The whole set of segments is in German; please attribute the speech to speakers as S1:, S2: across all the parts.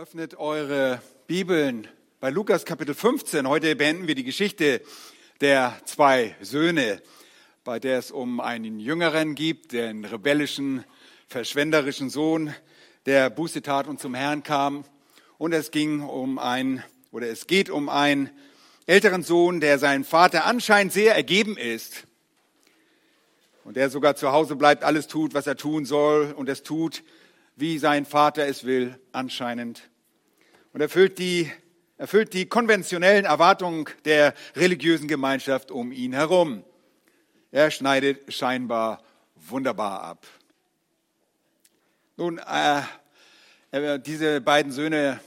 S1: Öffnet eure Bibeln bei Lukas Kapitel 15. Heute beenden wir die Geschichte der zwei Söhne, bei der es um einen Jüngeren gibt, den rebellischen, verschwenderischen Sohn, der Buße tat und zum Herrn kam. Und es ging um ein, oder es geht um einen älteren Sohn, der seinem Vater anscheinend sehr ergeben ist. Und der sogar zu Hause bleibt, alles tut, was er tun soll und es tut, wie sein Vater es will, anscheinend und erfüllt die, erfüllt die konventionellen Erwartungen der religiösen Gemeinschaft um ihn herum. Er schneidet scheinbar wunderbar ab. Nun, äh, äh, diese beiden Söhne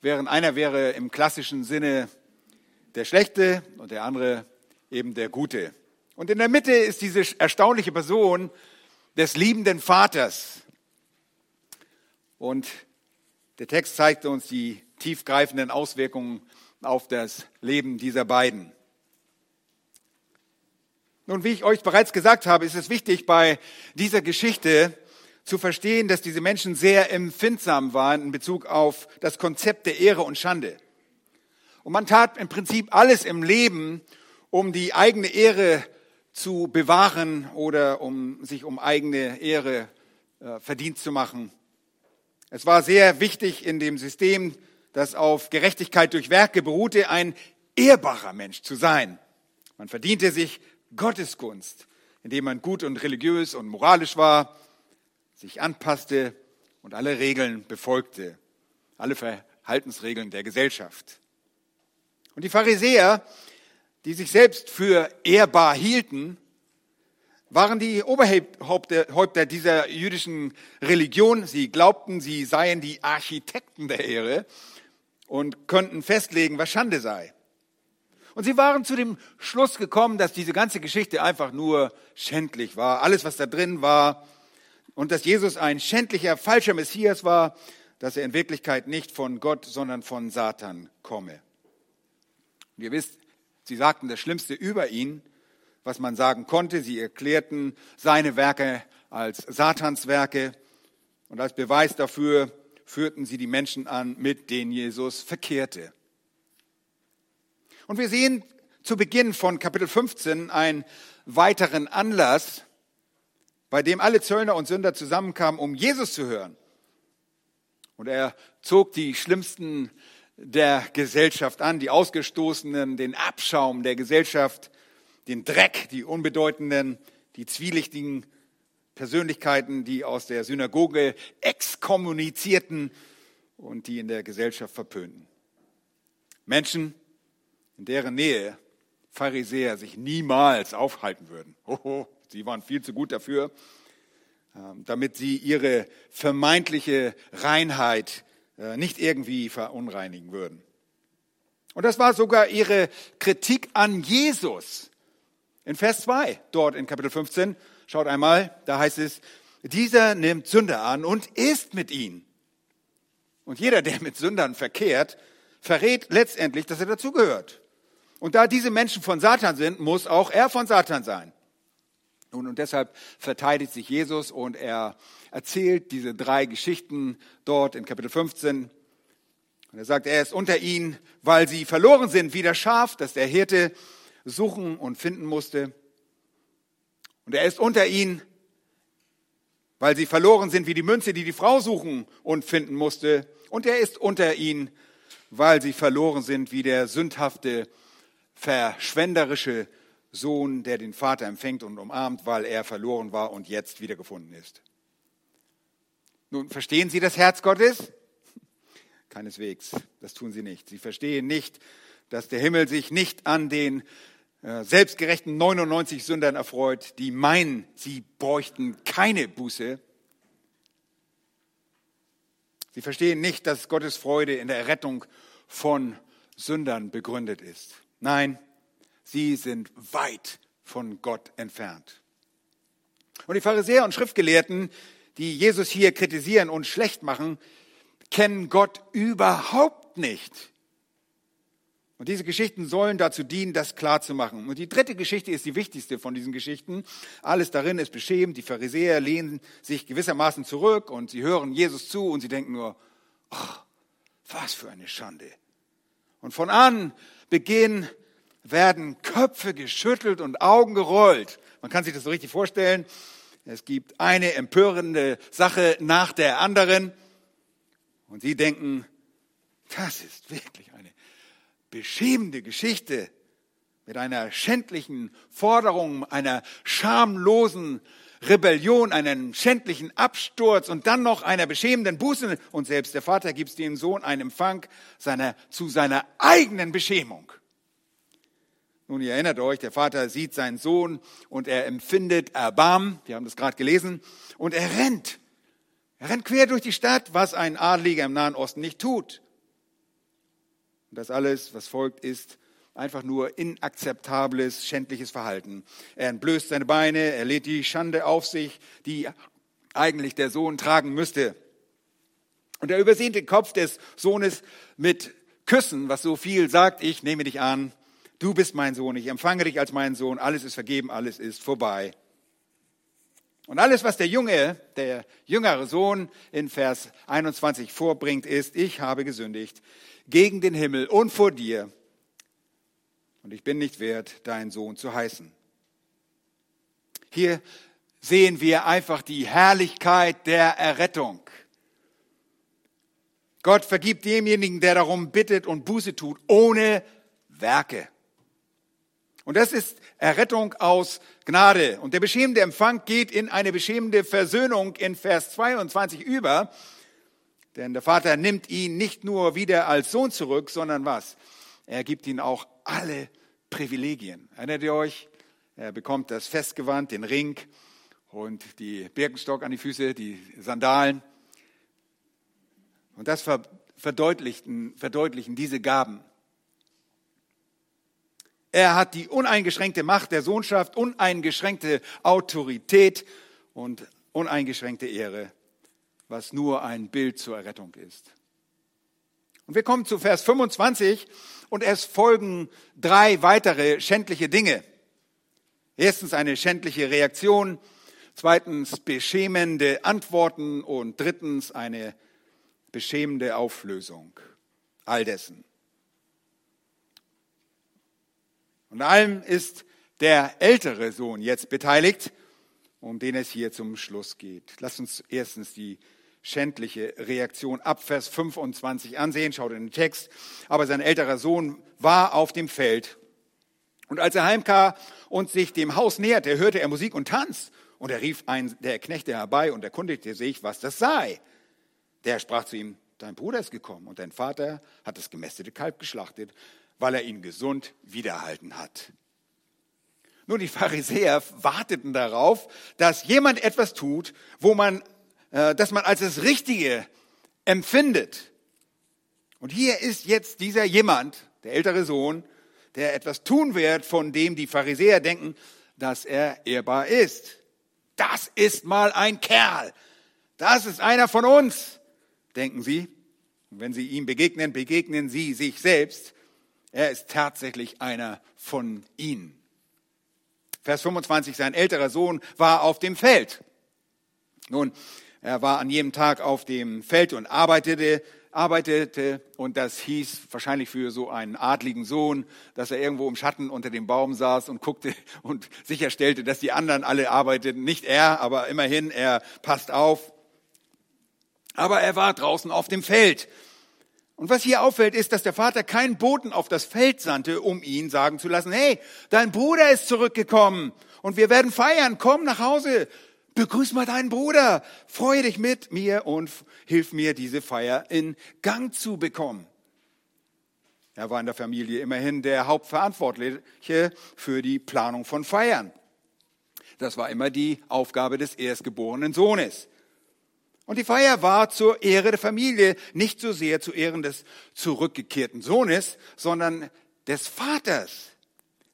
S1: wären, einer wäre im klassischen Sinne der Schlechte und der andere eben der Gute. Und in der Mitte ist diese erstaunliche Person des liebenden Vaters. Und der Text zeigt uns die tiefgreifenden Auswirkungen auf das Leben dieser beiden. Nun, wie ich euch bereits gesagt habe, ist es wichtig, bei dieser Geschichte zu verstehen, dass diese Menschen sehr empfindsam waren in Bezug auf das Konzept der Ehre und Schande. Und man tat im Prinzip alles im Leben, um die eigene Ehre zu bewahren oder um sich um eigene Ehre äh, verdient zu machen. Es war sehr wichtig in dem System, das auf Gerechtigkeit durch Werke beruhte, ein ehrbarer Mensch zu sein. Man verdiente sich Gottesgunst, indem man gut und religiös und moralisch war, sich anpasste und alle Regeln befolgte, alle Verhaltensregeln der Gesellschaft. Und die Pharisäer, die sich selbst für ehrbar hielten, waren die Oberhäupter dieser jüdischen Religion. Sie glaubten, sie seien die Architekten der Ehre und könnten festlegen, was Schande sei. Und sie waren zu dem Schluss gekommen, dass diese ganze Geschichte einfach nur schändlich war. Alles, was da drin war. Und dass Jesus ein schändlicher, falscher Messias war, dass er in Wirklichkeit nicht von Gott, sondern von Satan komme. Und ihr wisst, sie sagten das Schlimmste über ihn was man sagen konnte. Sie erklärten seine Werke als Satanswerke und als Beweis dafür führten sie die Menschen an, mit denen Jesus verkehrte. Und wir sehen zu Beginn von Kapitel 15 einen weiteren Anlass, bei dem alle Zöllner und Sünder zusammenkamen, um Jesus zu hören. Und er zog die schlimmsten der Gesellschaft an, die Ausgestoßenen, den Abschaum der Gesellschaft den Dreck, die unbedeutenden, die zwielichtigen Persönlichkeiten, die aus der Synagoge exkommunizierten und die in der Gesellschaft verpönten. Menschen, in deren Nähe Pharisäer sich niemals aufhalten würden. Hoho, sie waren viel zu gut dafür, ähm, damit sie ihre vermeintliche Reinheit äh, nicht irgendwie verunreinigen würden. Und das war sogar ihre Kritik an Jesus. In Vers 2, dort in Kapitel 15, schaut einmal, da heißt es, dieser nimmt Sünder an und isst mit ihnen. Und jeder, der mit Sündern verkehrt, verrät letztendlich, dass er dazugehört. Und da diese Menschen von Satan sind, muss auch er von Satan sein. Nun, und deshalb verteidigt sich Jesus und er erzählt diese drei Geschichten dort in Kapitel 15. Und er sagt, er ist unter ihnen, weil sie verloren sind wie das Schaf, das der Hirte suchen und finden musste. Und er ist unter ihnen, weil sie verloren sind wie die Münze, die die Frau suchen und finden musste. Und er ist unter ihnen, weil sie verloren sind wie der sündhafte, verschwenderische Sohn, der den Vater empfängt und umarmt, weil er verloren war und jetzt wiedergefunden ist. Nun, verstehen Sie das Herz Gottes? Keineswegs, das tun Sie nicht. Sie verstehen nicht, dass der Himmel sich nicht an den selbstgerechten 99 Sündern erfreut, die meinen, sie bräuchten keine Buße. Sie verstehen nicht, dass Gottes Freude in der Errettung von Sündern begründet ist. Nein, sie sind weit von Gott entfernt. Und die Pharisäer und Schriftgelehrten, die Jesus hier kritisieren und schlecht machen, kennen Gott überhaupt nicht. Und diese Geschichten sollen dazu dienen, das klarzumachen. Und die dritte Geschichte ist die wichtigste von diesen Geschichten. Alles darin ist beschämend. Die Pharisäer lehnen sich gewissermaßen zurück und sie hören Jesus zu und sie denken nur, ach, Was für eine Schande. Und von an Beginn werden Köpfe geschüttelt und Augen gerollt. Man kann sich das so richtig vorstellen. Es gibt eine empörende Sache nach der anderen. Und sie denken, das ist wirklich eine beschämende Geschichte mit einer schändlichen Forderung, einer schamlosen Rebellion, einen schändlichen Absturz und dann noch einer beschämenden Buße. Und selbst der Vater gibt dem Sohn einen Empfang seiner, zu seiner eigenen Beschämung. Nun, ihr erinnert euch, der Vater sieht seinen Sohn und er empfindet Erbarmen. Wir haben das gerade gelesen. Und er rennt. Er rennt quer durch die Stadt, was ein Adliger im Nahen Osten nicht tut. Und das alles, was folgt, ist einfach nur inakzeptables, schändliches Verhalten. Er entblößt seine Beine, er lädt die Schande auf sich, die eigentlich der Sohn tragen müsste. Und er übersehnt den Kopf des Sohnes mit Küssen, was so viel sagt, ich nehme dich an, du bist mein Sohn, ich empfange dich als meinen Sohn, alles ist vergeben, alles ist vorbei. Und alles, was der Junge, der jüngere Sohn in Vers 21 vorbringt, ist, ich habe gesündigt gegen den Himmel und vor dir und ich bin nicht wert, dein Sohn zu heißen. Hier sehen wir einfach die Herrlichkeit der Errettung. Gott vergibt demjenigen, der darum bittet und Buße tut, ohne Werke. Und das ist Errettung aus Gnade. Und der beschämende Empfang geht in eine beschämende Versöhnung in Vers 22 über. Denn der Vater nimmt ihn nicht nur wieder als Sohn zurück, sondern was? Er gibt ihn auch alle Privilegien. Erinnert ihr euch? Er bekommt das Festgewand, den Ring und die Birkenstock an die Füße, die Sandalen. Und das verdeutlichen, verdeutlichen diese Gaben. Er hat die uneingeschränkte Macht der Sohnschaft, uneingeschränkte Autorität und uneingeschränkte Ehre, was nur ein Bild zur Errettung ist. Und wir kommen zu Vers 25 und es folgen drei weitere schändliche Dinge. Erstens eine schändliche Reaktion, zweitens beschämende Antworten und drittens eine beschämende Auflösung all dessen. Und allem ist der ältere Sohn jetzt beteiligt, um den es hier zum Schluss geht. Lasst uns erstens die schändliche Reaktion ab Vers 25 ansehen. Schaut in den Text. Aber sein älterer Sohn war auf dem Feld. Und als er heimkam und sich dem Haus näherte, hörte er Musik und Tanz. Und er rief einen der Knechte herbei und erkundigte sich, was das sei. Der sprach zu ihm, dein Bruder ist gekommen und dein Vater hat das gemästete Kalb geschlachtet, weil er ihn gesund wiederhalten hat. Nun, die Pharisäer warteten darauf, dass jemand etwas tut, wo man äh, dass man als das Richtige empfindet. Und hier ist jetzt dieser jemand, der ältere Sohn, der etwas tun wird, von dem die Pharisäer denken, dass er ehrbar ist. Das ist mal ein Kerl. Das ist einer von uns, denken sie. Und wenn sie ihm begegnen, begegnen sie sich selbst. Er ist tatsächlich einer von ihnen. Vers 25, sein älterer Sohn war auf dem Feld. Nun, er war an jedem Tag auf dem Feld und arbeitete, arbeitete und das hieß wahrscheinlich für so einen adligen Sohn, dass er irgendwo im Schatten unter dem Baum saß und guckte und sicherstellte, dass die anderen alle arbeiteten. Nicht er, aber immerhin, er passt auf. Aber er war draußen auf dem Feld. Und was hier auffällt, ist, dass der Vater keinen Boten auf das Feld sandte, um ihn sagen zu lassen, hey, dein Bruder ist zurückgekommen und wir werden feiern, komm nach Hause, Begrüß mal deinen Bruder, freue dich mit mir und hilf mir, diese Feier in Gang zu bekommen. Er war in der Familie immerhin der Hauptverantwortliche für die Planung von Feiern. Das war immer die Aufgabe des erstgeborenen Sohnes. Und die Feier war zur Ehre der Familie, nicht so sehr zu Ehren des zurückgekehrten Sohnes, sondern des Vaters,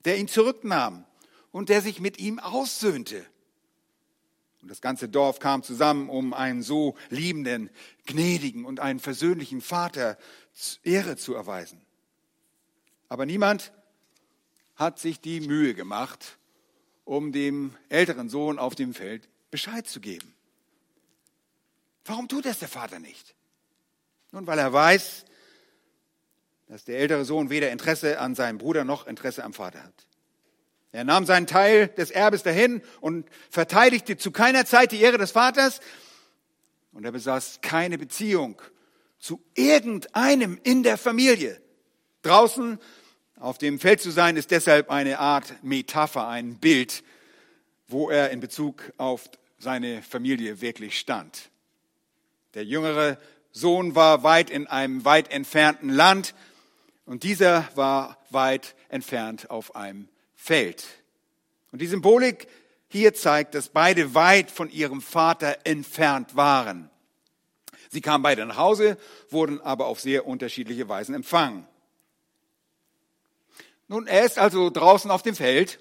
S1: der ihn zurücknahm und der sich mit ihm aussöhnte. Und das ganze Dorf kam zusammen, um einen so liebenden, gnädigen und einen versöhnlichen Vater Ehre zu erweisen. Aber niemand hat sich die Mühe gemacht, um dem älteren Sohn auf dem Feld Bescheid zu geben. Warum tut das der Vater nicht? Nun, weil er weiß, dass der ältere Sohn weder Interesse an seinem Bruder noch Interesse am Vater hat. Er nahm seinen Teil des Erbes dahin und verteidigte zu keiner Zeit die Ehre des Vaters. Und er besaß keine Beziehung zu irgendeinem in der Familie. Draußen auf dem Feld zu sein, ist deshalb eine Art Metapher, ein Bild, wo er in Bezug auf seine Familie wirklich stand. Der jüngere Sohn war weit in einem weit entfernten Land und dieser war weit entfernt auf einem Feld. Und die Symbolik hier zeigt, dass beide weit von ihrem Vater entfernt waren. Sie kamen beide nach Hause, wurden aber auf sehr unterschiedliche Weisen empfangen. Nun, er ist also draußen auf dem Feld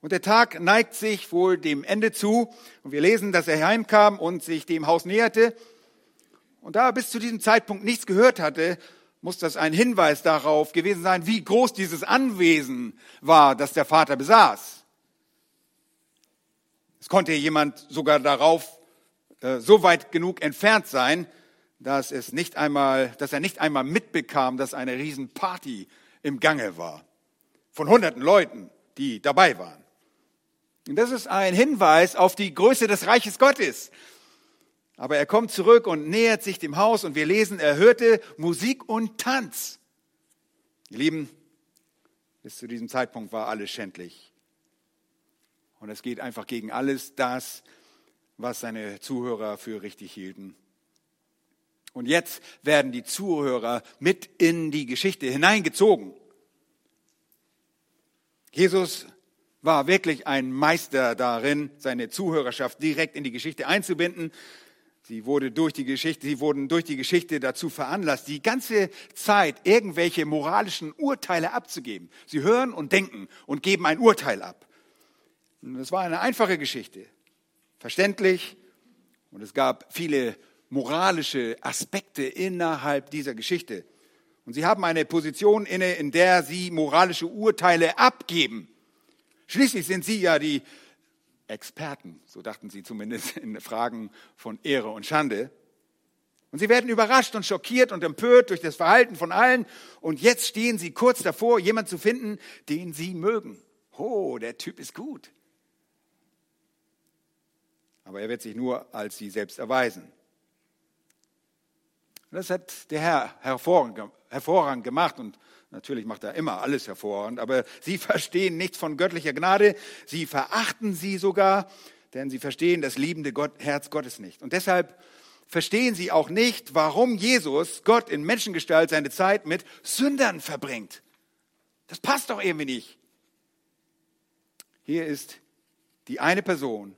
S1: und der Tag neigt sich wohl dem Ende zu und wir lesen, dass er heimkam und sich dem Haus näherte und da er bis zu diesem Zeitpunkt nichts gehört hatte, muss das ein Hinweis darauf gewesen sein, wie groß dieses Anwesen war, das der Vater besaß. Es konnte jemand sogar darauf äh, so weit genug entfernt sein, dass es nicht einmal, dass er nicht einmal mitbekam, dass eine Riesenparty im Gange war. Von hunderten Leuten, die dabei waren. Und das ist ein Hinweis auf die Größe des Reiches Gottes. Aber er kommt zurück und nähert sich dem Haus und wir lesen, er hörte Musik und Tanz. Ihr Lieben, bis zu diesem Zeitpunkt war alles schändlich. Und es geht einfach gegen alles das, was seine Zuhörer für richtig hielten. Und jetzt werden die Zuhörer mit in die Geschichte hineingezogen. Jesus war wirklich ein Meister darin, seine Zuhörerschaft direkt in die Geschichte einzubinden. Sie, wurde durch die Geschichte, sie wurden durch die Geschichte dazu veranlasst, die ganze Zeit irgendwelche moralischen Urteile abzugeben. Sie hören und denken und geben ein Urteil ab. Und das war eine einfache Geschichte, verständlich und es gab viele moralische Aspekte innerhalb dieser Geschichte. Und sie haben eine Position inne, in der sie moralische Urteile abgeben. Schließlich sind sie ja die Experten, so dachten sie zumindest in Fragen von Ehre und Schande. Und sie werden überrascht und schockiert und empört durch das Verhalten von allen. Und jetzt stehen sie kurz davor, jemand zu finden, den sie mögen. Oh, der Typ ist gut. Aber er wird sich nur als sie selbst erweisen. Das hat der Herr hervorragend gemacht und Natürlich macht er immer alles hervorragend, aber sie verstehen nichts von göttlicher Gnade. Sie verachten sie sogar, denn sie verstehen das liebende Gott, Herz Gottes nicht. Und deshalb verstehen sie auch nicht, warum Jesus, Gott in Menschengestalt, seine Zeit mit Sündern verbringt. Das passt doch irgendwie nicht. Hier ist die eine Person,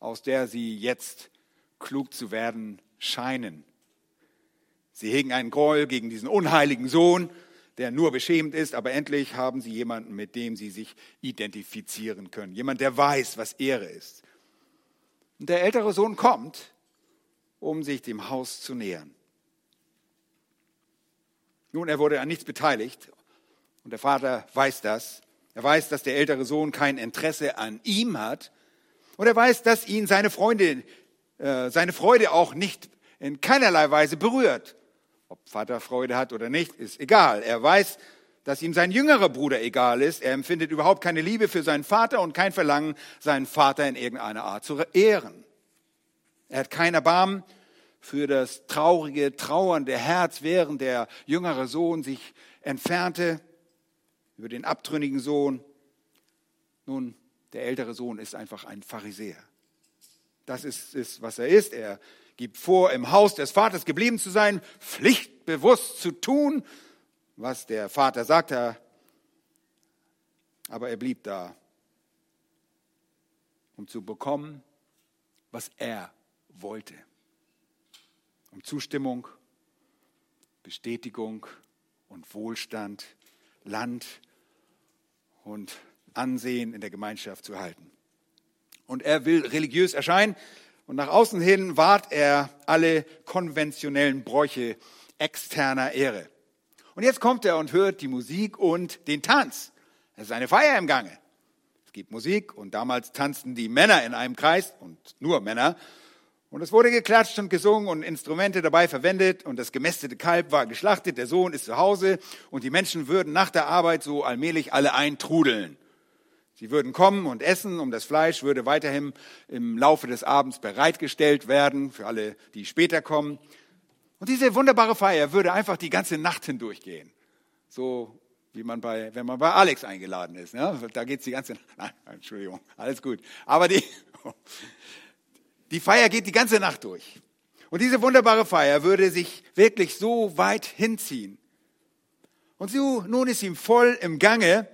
S1: aus der sie jetzt klug zu werden scheinen. Sie hegen einen Groll gegen diesen unheiligen Sohn, der nur beschämend ist, aber endlich haben sie jemanden, mit dem sie sich identifizieren können. Jemand, der weiß, was Ehre ist. Und der ältere Sohn kommt, um sich dem Haus zu nähern. Nun, er wurde an nichts beteiligt und der Vater weiß das. Er weiß, dass der ältere Sohn kein Interesse an ihm hat und er weiß, dass ihn seine Freunde, äh, seine Freude auch nicht in keinerlei Weise berührt. Ob Vater Freude hat oder nicht, ist egal. Er weiß, dass ihm sein jüngerer Bruder egal ist. Er empfindet überhaupt keine Liebe für seinen Vater und kein Verlangen, seinen Vater in irgendeiner Art zu ehren. Er hat kein Erbarmen für das traurige, trauernde Herz, während der jüngere Sohn sich entfernte über den abtrünnigen Sohn. Nun, der ältere Sohn ist einfach ein Pharisäer. Das ist, ist was er ist. Er gibt vor, im Haus des Vaters geblieben zu sein, pflichtbewusst zu tun, was der Vater sagte. Aber er blieb da, um zu bekommen, was er wollte. Um Zustimmung, Bestätigung und Wohlstand, Land und Ansehen in der Gemeinschaft zu halten. Und er will religiös erscheinen, und nach außen hin wahrt er alle konventionellen Bräuche externer Ehre. Und jetzt kommt er und hört die Musik und den Tanz. Es ist eine Feier im Gange. Es gibt Musik und damals tanzten die Männer in einem Kreis und nur Männer. Und es wurde geklatscht und gesungen und Instrumente dabei verwendet und das gemästete Kalb war geschlachtet, der Sohn ist zu Hause und die Menschen würden nach der Arbeit so allmählich alle eintrudeln. Sie würden kommen und essen, um das Fleisch würde weiterhin im Laufe des Abends bereitgestellt werden für alle, die später kommen. Und diese wunderbare Feier würde einfach die ganze Nacht hindurchgehen. So wie man bei, wenn man bei Alex eingeladen ist. Ne? Da geht's die ganze Nacht. Entschuldigung, alles gut. Aber die, die Feier geht die ganze Nacht durch. Und diese wunderbare Feier würde sich wirklich so weit hinziehen. Und so, nun ist ihm voll im Gange,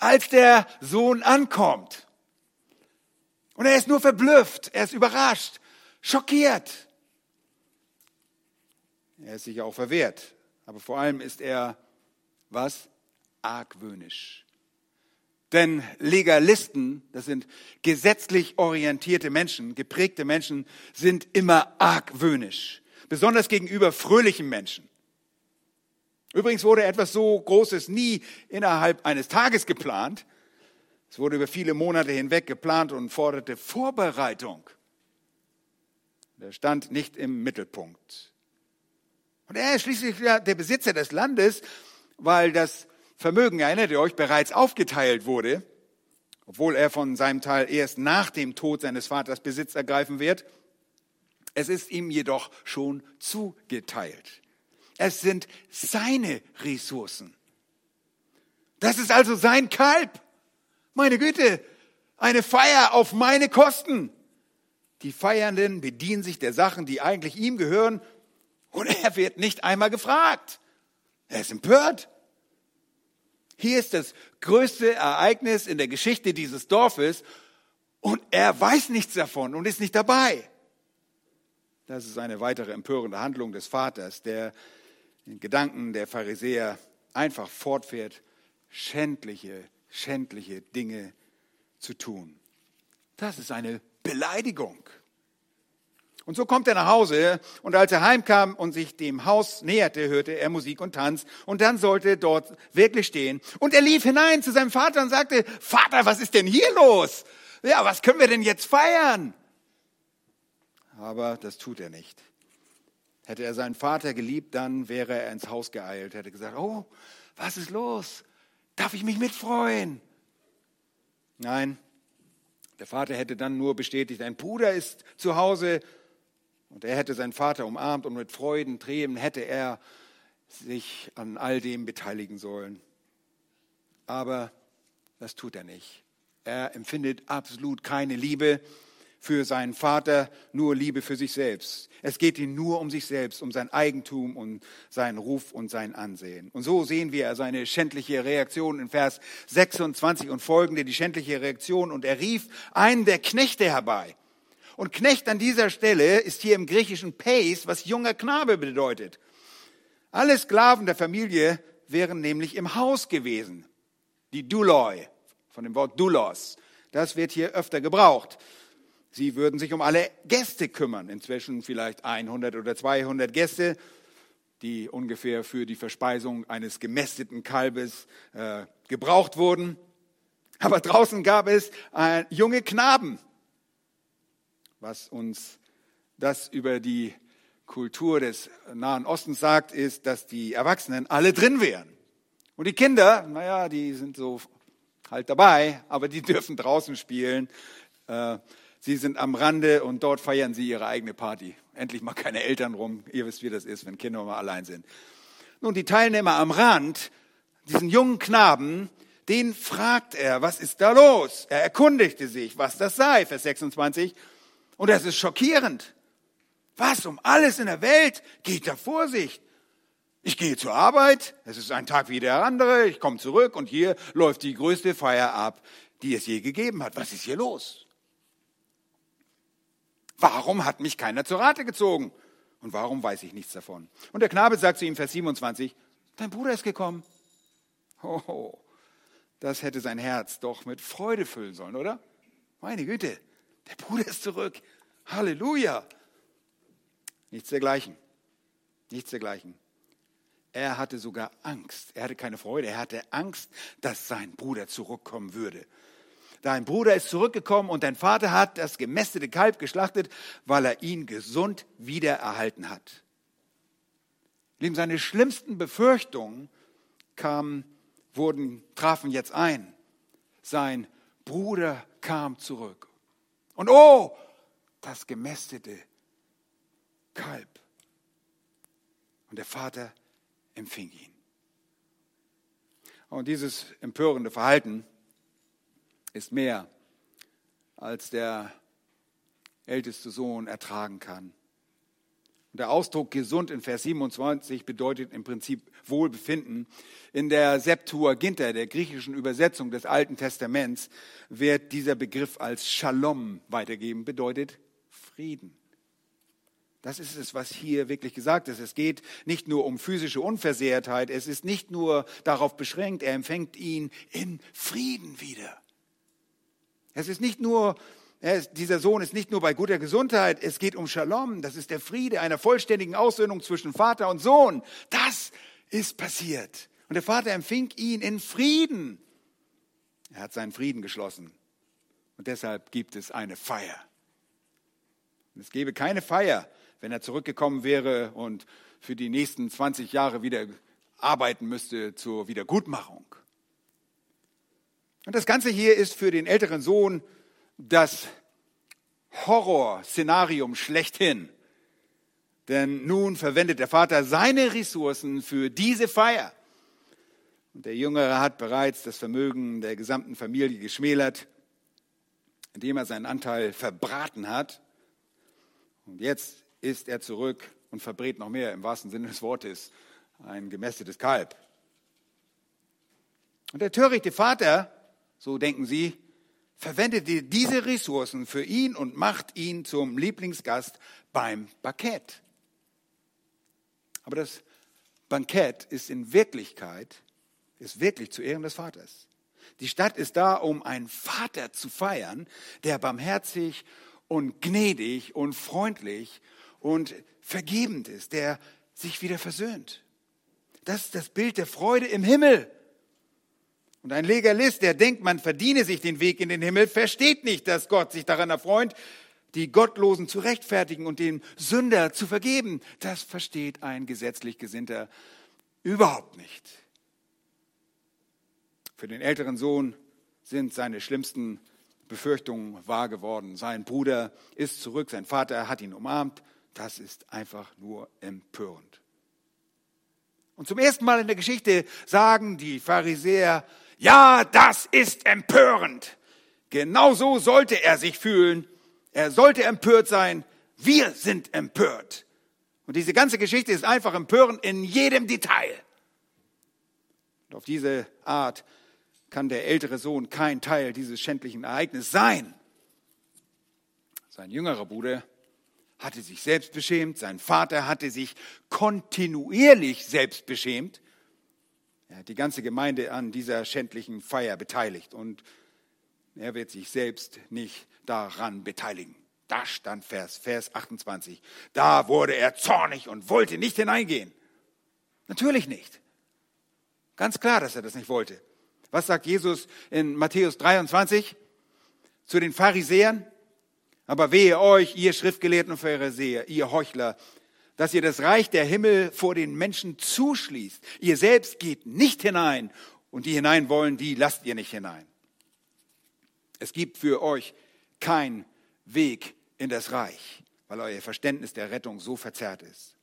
S1: als der Sohn ankommt. Und er ist nur verblüfft, er ist überrascht, schockiert. Er ist sicher auch verwehrt, aber vor allem ist er was? Argwöhnisch. Denn Legalisten, das sind gesetzlich orientierte Menschen, geprägte Menschen, sind immer argwöhnisch. Besonders gegenüber fröhlichen Menschen. Übrigens wurde etwas so Großes nie innerhalb eines Tages geplant. Es wurde über viele Monate hinweg geplant und forderte Vorbereitung. Der stand nicht im Mittelpunkt. Und er ist schließlich der Besitzer des Landes, weil das Vermögen, erinnert ihr euch, bereits aufgeteilt wurde, obwohl er von seinem Teil erst nach dem Tod seines Vaters Besitz ergreifen wird. Es ist ihm jedoch schon zugeteilt. Es sind seine Ressourcen. Das ist also sein Kalb. Meine Güte, eine Feier auf meine Kosten. Die Feiernden bedienen sich der Sachen, die eigentlich ihm gehören, und er wird nicht einmal gefragt. Er ist empört. Hier ist das größte Ereignis in der Geschichte dieses Dorfes und er weiß nichts davon und ist nicht dabei. Das ist eine weitere empörende Handlung des Vaters, der in Gedanken der Pharisäer einfach fortfährt, schändliche, schändliche Dinge zu tun. Das ist eine Beleidigung. Und so kommt er nach Hause und als er heimkam und sich dem Haus näherte, hörte er Musik und Tanz und dann sollte dort wirklich stehen. Und er lief hinein zu seinem Vater und sagte, Vater, was ist denn hier los? Ja, was können wir denn jetzt feiern? Aber das tut er nicht. Hätte er seinen Vater geliebt, dann wäre er ins Haus geeilt, hätte gesagt, oh, was ist los? Darf ich mich mitfreuen? Nein, der Vater hätte dann nur bestätigt, ein Bruder ist zu Hause und er hätte seinen Vater umarmt und mit Freuden, Tränen hätte er sich an all dem beteiligen sollen. Aber das tut er nicht. Er empfindet absolut keine Liebe für seinen Vater, nur Liebe für sich selbst. Es geht ihm nur um sich selbst, um sein Eigentum und seinen Ruf und sein Ansehen. Und so sehen wir seine schändliche Reaktion in Vers 26 und folgende, die schändliche Reaktion. Und er rief einen der Knechte herbei und Knecht an dieser Stelle ist hier im griechischen Pace, was junger Knabe bedeutet. Alle Sklaven der Familie wären nämlich im Haus gewesen. Die Duloi, von dem Wort Doulos. Das wird hier öfter gebraucht. Sie würden sich um alle Gäste kümmern. Inzwischen vielleicht 100 oder 200 Gäste, die ungefähr für die Verspeisung eines gemästeten Kalbes äh, gebraucht wurden. Aber draußen gab es äh, junge Knaben, was uns das über die Kultur des Nahen Ostens sagt, ist, dass die Erwachsenen alle drin wären. Und die Kinder, naja, die sind so halt dabei, aber die dürfen draußen spielen. Äh, sie sind am Rande und dort feiern sie ihre eigene Party. Endlich mal keine Eltern rum. Ihr wisst, wie das ist, wenn Kinder mal allein sind. Nun, die Teilnehmer am Rand, diesen jungen Knaben, den fragt er, was ist da los? Er erkundigte sich, was das sei, Vers 26. Und das ist schockierend. Was um alles in der Welt geht da Vorsicht? Ich gehe zur Arbeit, es ist ein Tag wie der andere, ich komme zurück und hier läuft die größte Feier ab, die es je gegeben hat. Was ist hier los? Warum hat mich keiner zur Rate gezogen? Und warum weiß ich nichts davon? Und der Knabe sagt zu ihm, Vers 27, dein Bruder ist gekommen. Oh, das hätte sein Herz doch mit Freude füllen sollen, oder? Meine Güte, der Bruder ist zurück. Halleluja. Nichts dergleichen. Nichts dergleichen. Er hatte sogar Angst. Er hatte keine Freude. Er hatte Angst, dass sein Bruder zurückkommen würde. Dein Bruder ist zurückgekommen und dein Vater hat das gemästete Kalb geschlachtet, weil er ihn gesund wiedererhalten hat. Lieben, seine schlimmsten Befürchtungen kamen, wurden, trafen jetzt ein. Sein Bruder kam zurück. Und oh, das gemästete Kalb. Und der Vater empfing ihn. Und dieses empörende Verhalten ist mehr, als der älteste Sohn ertragen kann. Der Ausdruck gesund in Vers 27 bedeutet im Prinzip Wohlbefinden. In der Septuaginta, der griechischen Übersetzung des Alten Testaments, wird dieser Begriff als Shalom weitergeben, bedeutet Frieden. Das ist es, was hier wirklich gesagt ist. Es geht nicht nur um physische Unversehrtheit, es ist nicht nur darauf beschränkt, er empfängt ihn in Frieden wieder. Es ist nicht nur, ist, dieser Sohn ist nicht nur bei guter Gesundheit, es geht um Shalom, das ist der Friede einer vollständigen Aussöhnung zwischen Vater und Sohn. Das ist passiert. Und der Vater empfing ihn in Frieden. Er hat seinen Frieden geschlossen. Und deshalb gibt es eine Feier. Und es gäbe keine Feier, wenn er zurückgekommen wäre und für die nächsten 20 Jahre wieder arbeiten müsste zur Wiedergutmachung. Und das Ganze hier ist für den älteren Sohn das Horrorszenarium schlechthin. Denn nun verwendet der Vater seine Ressourcen für diese Feier. Und der Jüngere hat bereits das Vermögen der gesamten Familie geschmälert, indem er seinen Anteil verbraten hat. Und jetzt ist er zurück und verbrät noch mehr im wahrsten Sinne des Wortes ein gemästetes Kalb. Und der törichte Vater, so denken sie, verwendete diese Ressourcen für ihn und macht ihn zum Lieblingsgast beim Bankett. Aber das Bankett ist in Wirklichkeit, ist wirklich zu Ehren des Vaters. Die Stadt ist da, um einen Vater zu feiern, der barmherzig und gnädig und freundlich und vergebend ist, der sich wieder versöhnt. Das ist das Bild der Freude im Himmel. Und ein Legalist, der denkt, man verdiene sich den Weg in den Himmel, versteht nicht, dass Gott sich daran erfreut, die Gottlosen zu rechtfertigen und den Sünder zu vergeben. Das versteht ein gesetzlich Gesinnter überhaupt nicht. Für den älteren Sohn sind seine schlimmsten Befürchtungen wahr geworden. Sein Bruder ist zurück, sein Vater hat ihn umarmt, das ist einfach nur empörend. Und zum ersten Mal in der Geschichte sagen die Pharisäer, ja, das ist empörend. Genauso sollte er sich fühlen. Er sollte empört sein. Wir sind empört. Und diese ganze Geschichte ist einfach empörend in jedem Detail. Und auf diese Art kann der ältere Sohn kein Teil dieses schändlichen Ereignisses sein. Sein jüngerer Bruder hatte sich selbst beschämt, sein Vater hatte sich kontinuierlich selbst beschämt. Hat die ganze Gemeinde an dieser schändlichen Feier beteiligt und er wird sich selbst nicht daran beteiligen. Da stand Vers, Vers 28. Da wurde er zornig und wollte nicht hineingehen. Natürlich nicht. Ganz klar, dass er das nicht wollte. Was sagt Jesus in Matthäus 23 zu den Pharisäern? Aber wehe euch, ihr Schriftgelehrten und Pharisäer, ihr Heuchler, dass ihr das Reich der Himmel vor den Menschen zuschließt. Ihr selbst geht nicht hinein und die hinein wollen, die lasst ihr nicht hinein. Es gibt für euch keinen Weg in das Reich, weil euer Verständnis der Rettung so verzerrt ist.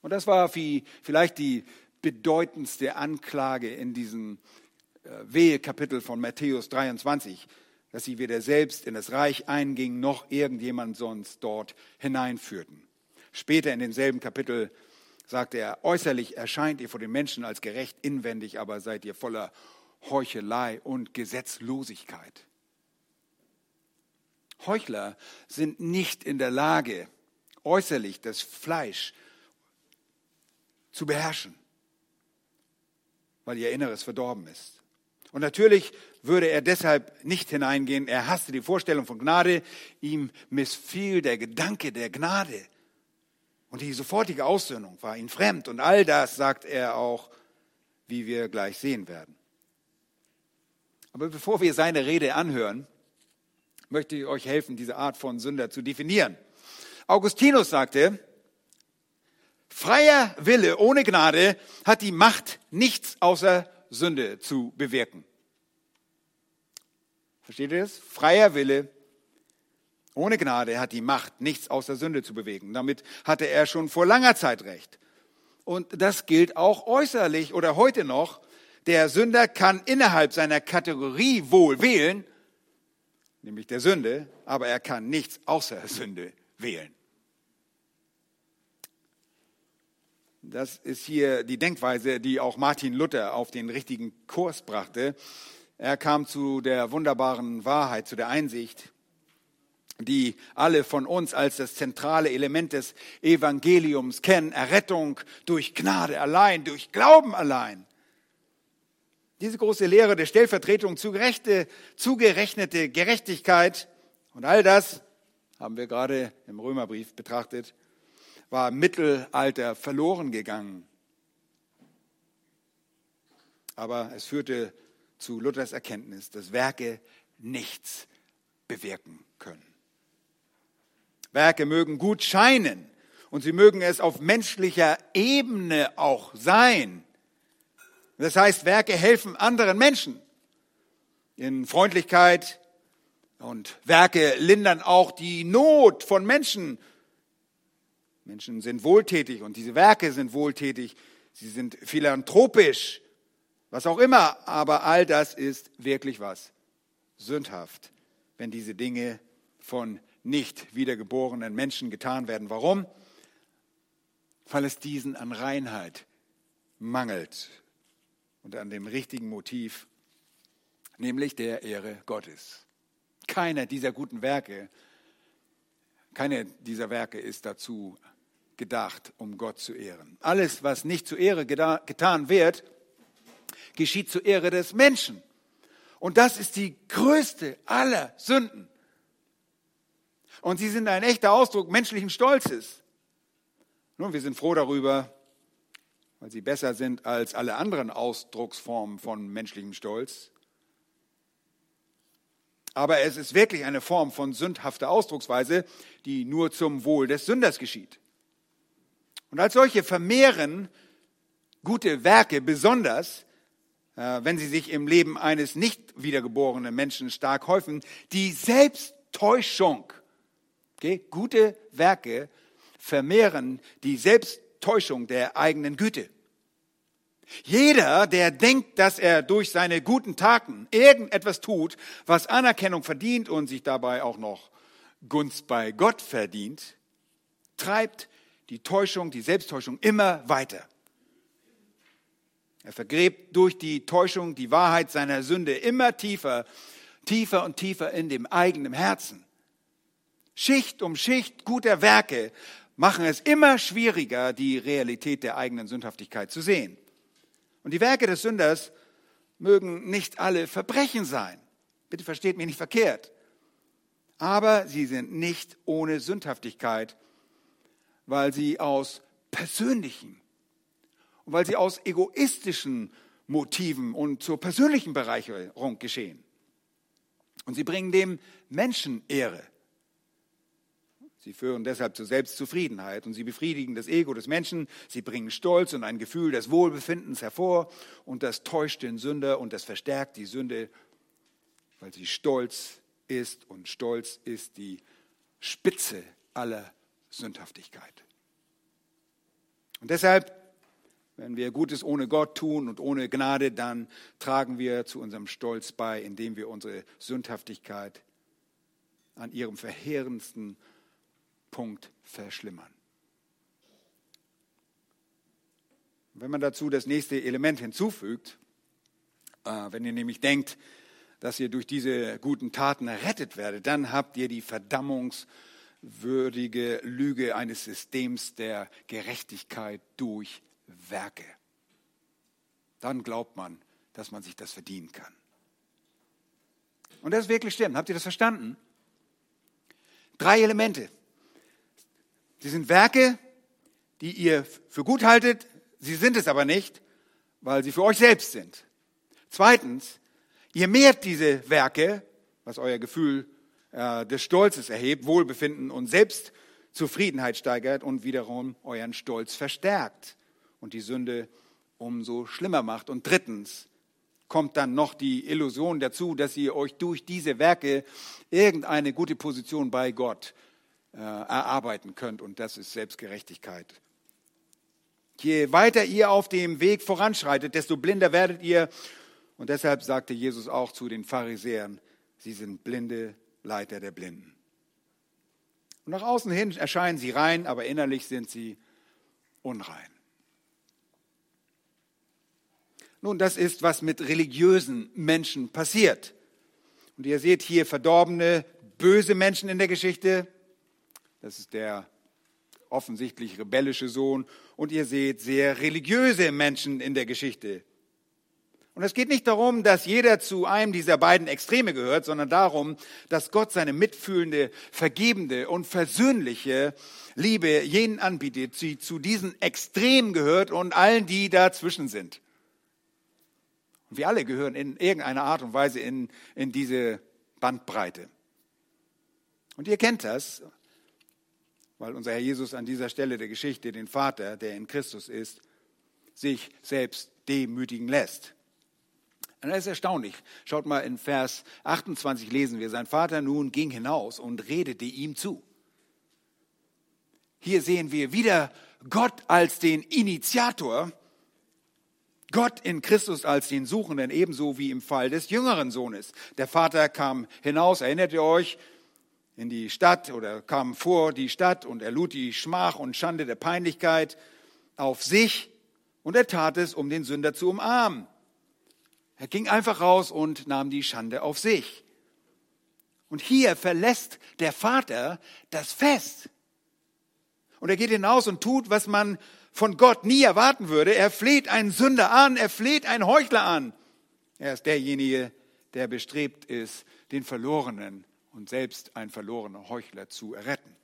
S1: Und das war vielleicht die bedeutendste Anklage in diesem äh, Wehe-Kapitel von Matthäus 23 dass sie weder selbst in das Reich eingingen, noch irgendjemand sonst dort hineinführten. Später in demselben Kapitel sagte er, äußerlich erscheint ihr vor den Menschen als gerecht, inwendig aber seid ihr voller Heuchelei und Gesetzlosigkeit. Heuchler sind nicht in der Lage, äußerlich das Fleisch zu beherrschen, weil ihr Inneres verdorben ist. Und natürlich würde er deshalb nicht hineingehen. Er hasste die Vorstellung von Gnade. Ihm missfiel der Gedanke der Gnade. Und die sofortige Aussöhnung war ihm fremd. Und all das sagt er auch, wie wir gleich sehen werden. Aber bevor wir seine Rede anhören, möchte ich euch helfen, diese Art von Sünder zu definieren. Augustinus sagte, freier Wille ohne Gnade hat die Macht, nichts außer Sünde zu bewirken. Versteht ihr das? Freier Wille ohne Gnade hat die Macht, nichts außer Sünde zu bewegen. Damit hatte er schon vor langer Zeit recht. Und das gilt auch äußerlich oder heute noch. Der Sünder kann innerhalb seiner Kategorie wohl wählen, nämlich der Sünde, aber er kann nichts außer Sünde wählen. Das ist hier die Denkweise, die auch Martin Luther auf den richtigen Kurs brachte. Er kam zu der wunderbaren Wahrheit, zu der Einsicht, die alle von uns als das zentrale Element des Evangeliums kennen. Errettung durch Gnade allein, durch Glauben allein. Diese große Lehre der Stellvertretung zugerechte, zugerechnete Gerechtigkeit und all das haben wir gerade im Römerbrief betrachtet, war im Mittelalter verloren gegangen. Aber es führte zu Luthers Erkenntnis, dass Werke nichts bewirken können. Werke mögen gut scheinen und sie mögen es auf menschlicher Ebene auch sein. Das heißt, Werke helfen anderen Menschen in Freundlichkeit und Werke lindern auch die Not von Menschen. Menschen sind wohltätig und diese Werke sind wohltätig. Sie sind philanthropisch, was auch immer. Aber all das ist wirklich was? Sündhaft, wenn diese Dinge von nicht wiedergeborenen Menschen getan werden. Warum? Weil es diesen an Reinheit mangelt und an dem richtigen Motiv, nämlich der Ehre Gottes. Keiner dieser guten Werke, keine dieser Werke ist dazu gedacht, um Gott zu ehren. Alles, was nicht zur Ehre getan wird, geschieht zur Ehre des Menschen. Und das ist die größte aller Sünden. Und sie sind ein echter Ausdruck menschlichen Stolzes. Nun, wir sind froh darüber, weil sie besser sind als alle anderen Ausdrucksformen von menschlichem Stolz. Aber es ist wirklich eine Form von sündhafter Ausdrucksweise, die nur zum Wohl des Sünders geschieht. Und als solche vermehren gute Werke besonders, äh, wenn sie sich im Leben eines nicht wiedergeborenen Menschen stark häufen, die Selbsttäuschung Okay? Gute Werke vermehren die Selbsttäuschung der eigenen Güte. Jeder, der denkt, dass er durch seine guten Taten irgendetwas tut, was Anerkennung verdient und sich dabei auch noch Gunst bei Gott verdient, treibt die Täuschung, die Selbsttäuschung immer weiter. Er vergräbt durch die Täuschung die Wahrheit seiner Sünde immer tiefer, tiefer und tiefer in dem eigenen Herzen. Schicht um Schicht guter Werke machen es immer schwieriger, die Realität der eigenen Sündhaftigkeit zu sehen. Und die Werke des Sünders mögen nicht alle Verbrechen sein. Bitte versteht mich nicht verkehrt. Aber sie sind nicht ohne Sündhaftigkeit, weil sie aus persönlichen und weil sie aus egoistischen Motiven und zur persönlichen Bereicherung geschehen. Und sie bringen dem Menschen Ehre. Sie führen deshalb zur Selbstzufriedenheit und sie befriedigen das Ego des Menschen. Sie bringen Stolz und ein Gefühl des Wohlbefindens hervor und das täuscht den Sünder und das verstärkt die Sünde, weil sie stolz ist und Stolz ist die Spitze aller Sündhaftigkeit. Und deshalb, wenn wir Gutes ohne Gott tun und ohne Gnade, dann tragen wir zu unserem Stolz bei, indem wir unsere Sündhaftigkeit an ihrem verheerendsten Punkt verschlimmern. Wenn man dazu das nächste Element hinzufügt, äh, wenn ihr nämlich denkt, dass ihr durch diese guten Taten errettet werdet, dann habt ihr die verdammungswürdige Lüge eines Systems der Gerechtigkeit durch Werke. Dann glaubt man, dass man sich das verdienen kann. Und das ist wirklich stimmt. Habt ihr das verstanden? Drei Elemente. Sie sind Werke, die ihr für gut haltet, sie sind es aber nicht, weil sie für euch selbst sind. Zweitens, Ihr mehrt diese Werke, was euer Gefühl äh, des Stolzes erhebt, Wohlbefinden und Selbstzufriedenheit steigert und wiederum euren Stolz verstärkt und die Sünde umso schlimmer macht. Und drittens kommt dann noch die Illusion dazu, dass ihr euch durch diese Werke irgendeine gute Position bei Gott erarbeiten könnt. Und das ist Selbstgerechtigkeit. Je weiter ihr auf dem Weg voranschreitet, desto blinder werdet ihr. Und deshalb sagte Jesus auch zu den Pharisäern, sie sind blinde Leiter der Blinden. Und nach außen hin erscheinen sie rein, aber innerlich sind sie unrein. Nun, das ist, was mit religiösen Menschen passiert. Und ihr seht hier verdorbene, böse Menschen in der Geschichte. Das ist der offensichtlich rebellische Sohn. Und ihr seht sehr religiöse Menschen in der Geschichte. Und es geht nicht darum, dass jeder zu einem dieser beiden Extreme gehört, sondern darum, dass Gott seine mitfühlende, vergebende und versöhnliche Liebe jenen anbietet, die zu diesen Extremen gehört und allen, die dazwischen sind. Und wir alle gehören in irgendeiner Art und Weise in, in diese Bandbreite. Und ihr kennt das, weil unser Herr Jesus an dieser Stelle der Geschichte den Vater, der in Christus ist, sich selbst demütigen lässt. Und das ist erstaunlich. Schaut mal in Vers 28 lesen wir, sein Vater nun ging hinaus und redete ihm zu. Hier sehen wir wieder Gott als den Initiator, Gott in Christus als den Suchenden, ebenso wie im Fall des jüngeren Sohnes. Der Vater kam hinaus, erinnert ihr euch, in die Stadt oder kam vor die Stadt und er lud die Schmach und Schande der Peinlichkeit auf sich und er tat es, um den Sünder zu umarmen. Er ging einfach raus und nahm die Schande auf sich. Und hier verlässt der Vater das Fest. Und er geht hinaus und tut, was man von Gott nie erwarten würde. Er fleht einen Sünder an, er fleht einen Heuchler an. Er ist derjenige, der bestrebt ist, den Verlorenen und selbst ein verlorener Heuchler zu erretten.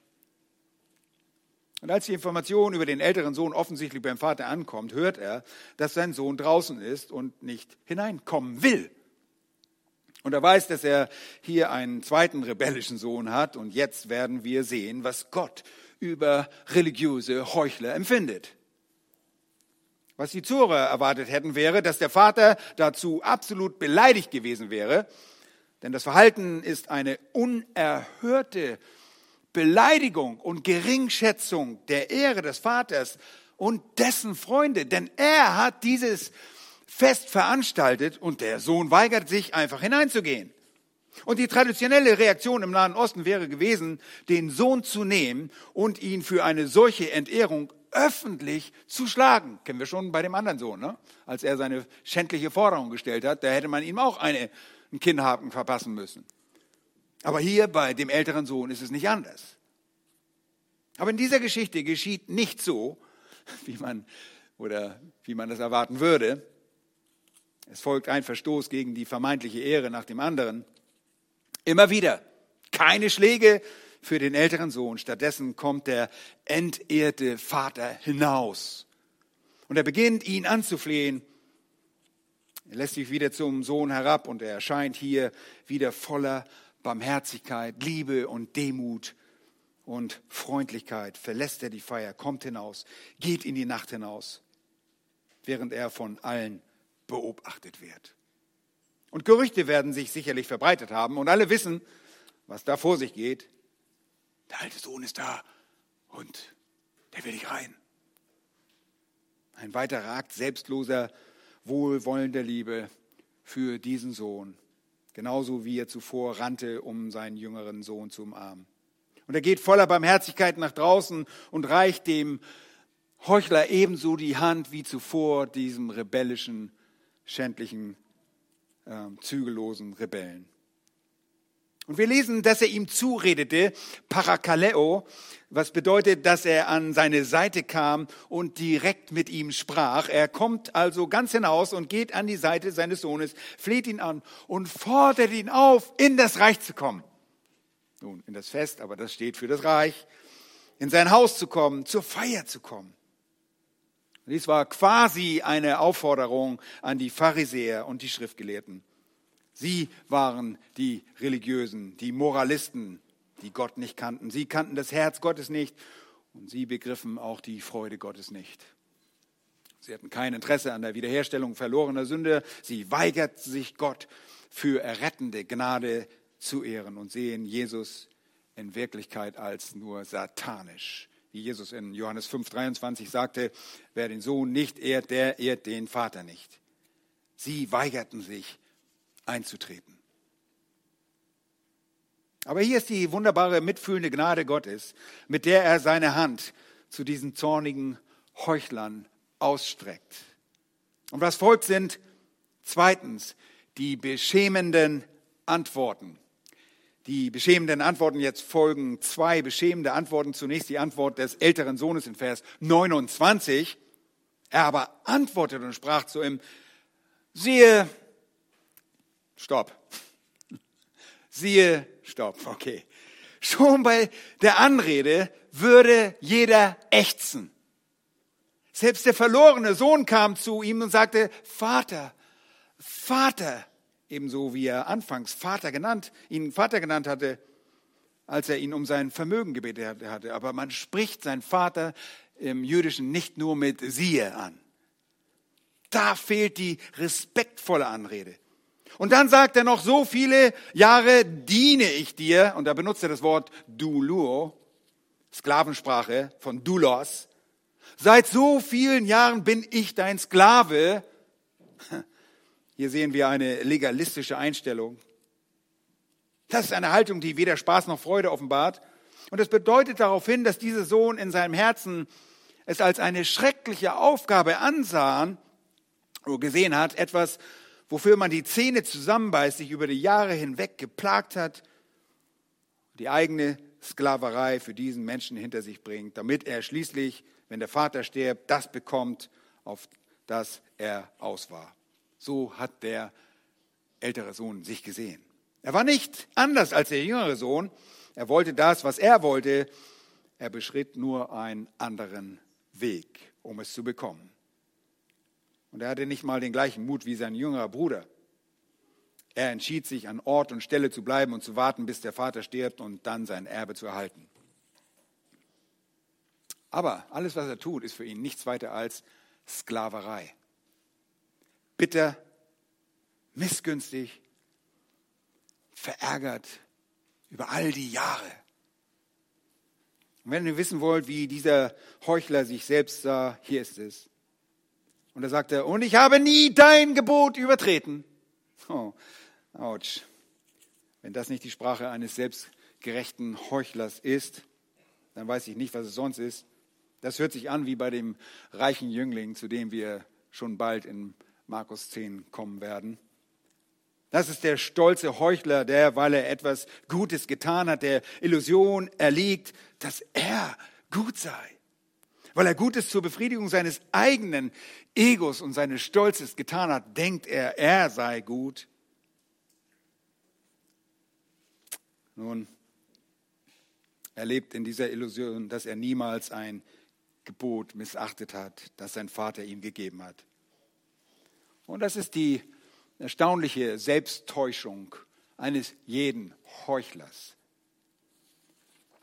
S1: Und als die Information über den älteren Sohn offensichtlich beim Vater ankommt, hört er, dass sein Sohn draußen ist und nicht hineinkommen will. Und er weiß, dass er hier einen zweiten rebellischen Sohn hat. Und jetzt werden wir sehen, was Gott über religiöse Heuchler empfindet. Was die Zuhörer erwartet hätten, wäre, dass der Vater dazu absolut beleidigt gewesen wäre. Denn das Verhalten ist eine unerhörte Beleidigung und Geringschätzung der Ehre des Vaters und dessen Freunde, denn er hat dieses Fest veranstaltet und der Sohn weigert sich einfach hineinzugehen. Und die traditionelle Reaktion im Nahen Osten wäre gewesen, den Sohn zu nehmen und ihn für eine solche Entehrung öffentlich zu schlagen. Kennen wir schon bei dem anderen Sohn, ne? als er seine schändliche Forderung gestellt hat, da hätte man ihm auch eine, einen Kinnhaken verpassen müssen. Aber hier bei dem älteren Sohn ist es nicht anders. Aber in dieser Geschichte geschieht nicht so, wie man oder wie man das erwarten würde. Es folgt ein Verstoß gegen die vermeintliche Ehre nach dem anderen. Immer wieder keine Schläge für den älteren Sohn. Stattdessen kommt der entehrte Vater hinaus. Und er beginnt, ihn anzuflehen. Er lässt sich wieder zum Sohn herab und er erscheint hier wieder voller Barmherzigkeit, Liebe und Demut und Freundlichkeit verlässt er die Feier, kommt hinaus, geht in die Nacht hinaus, während er von allen beobachtet wird. Und Gerüchte werden sich sicherlich verbreitet haben und alle wissen, was da vor sich geht. Der alte Sohn ist da und der will nicht rein. Ein weiterer Akt selbstloser, wohlwollender Liebe für diesen Sohn genauso wie er zuvor rannte, um seinen jüngeren Sohn zu umarmen. Und er geht voller Barmherzigkeit nach draußen und reicht dem Heuchler ebenso die Hand wie zuvor diesem rebellischen, schändlichen, äh, zügellosen Rebellen. Und wir lesen, dass er ihm zuredete, Parakaleo, was bedeutet, dass er an seine Seite kam und direkt mit ihm sprach. Er kommt also ganz hinaus und geht an die Seite seines Sohnes, fleht ihn an und fordert ihn auf, in das Reich zu kommen. Nun, in das Fest, aber das steht für das Reich. In sein Haus zu kommen, zur Feier zu kommen. Dies war quasi eine Aufforderung an die Pharisäer und die Schriftgelehrten. Sie waren die Religiösen, die Moralisten, die Gott nicht kannten. Sie kannten das Herz Gottes nicht und sie begriffen auch die Freude Gottes nicht. Sie hatten kein Interesse an der Wiederherstellung verlorener Sünde. Sie weigerten sich Gott für errettende Gnade zu ehren und sehen Jesus in Wirklichkeit als nur satanisch. Wie Jesus in Johannes 5,23 sagte, wer den Sohn nicht ehrt, der ehrt den Vater nicht. Sie weigerten sich einzutreten. Aber hier ist die wunderbare, mitfühlende Gnade Gottes, mit der er seine Hand zu diesen zornigen Heuchlern ausstreckt. Und was folgt sind zweitens die beschämenden Antworten. Die beschämenden Antworten jetzt folgen zwei beschämende Antworten. Zunächst die Antwort des älteren Sohnes in Vers 29. Er aber antwortete und sprach zu ihm, siehe, stopp, siehe, stopp, okay. Schon bei der Anrede würde jeder ächzen. Selbst der verlorene Sohn kam zu ihm und sagte, Vater, Vater, ebenso wie er anfangs Vater genannt, ihn Vater genannt hatte, als er ihn um sein Vermögen gebetet hatte. Aber man spricht seinen Vater im Jüdischen nicht nur mit siehe an. Da fehlt die respektvolle Anrede. Und dann sagt er noch, so viele Jahre diene ich dir, und da benutzt er das Wort duluo, Sklavensprache von dulos. Seit so vielen Jahren bin ich dein Sklave. Hier sehen wir eine legalistische Einstellung. Das ist eine Haltung, die weder Spaß noch Freude offenbart. Und es bedeutet darauf hin, dass dieser Sohn in seinem Herzen es als eine schreckliche Aufgabe ansah oder gesehen hat, etwas, wofür man die Zähne zusammenbeißt, sich über die Jahre hinweg geplagt hat, die eigene Sklaverei für diesen Menschen hinter sich bringt, damit er schließlich, wenn der Vater stirbt, das bekommt, auf das er aus war. So hat der ältere Sohn sich gesehen. Er war nicht anders als der jüngere Sohn. Er wollte das, was er wollte. Er beschritt nur einen anderen Weg, um es zu bekommen. Und er hatte nicht mal den gleichen Mut wie sein jüngerer Bruder. Er entschied sich, an Ort und Stelle zu bleiben und zu warten, bis der Vater stirbt und dann sein Erbe zu erhalten. Aber alles, was er tut, ist für ihn nichts weiter als Sklaverei. Bitter, missgünstig, verärgert über all die Jahre. Und wenn ihr wissen wollt, wie dieser Heuchler sich selbst sah, hier ist es. Und da sagt er, und ich habe nie dein Gebot übertreten. Oh, ouch. Wenn das nicht die Sprache eines selbstgerechten Heuchlers ist, dann weiß ich nicht, was es sonst ist. Das hört sich an wie bei dem reichen Jüngling, zu dem wir schon bald in Markus 10 kommen werden. Das ist der stolze Heuchler, der, weil er etwas Gutes getan hat, der Illusion erliegt, dass er gut sei weil er Gutes zur Befriedigung seines eigenen Egos und seines Stolzes getan hat, denkt er, er sei gut. Nun, er lebt in dieser Illusion, dass er niemals ein Gebot missachtet hat, das sein Vater ihm gegeben hat. Und das ist die erstaunliche Selbsttäuschung eines jeden Heuchlers.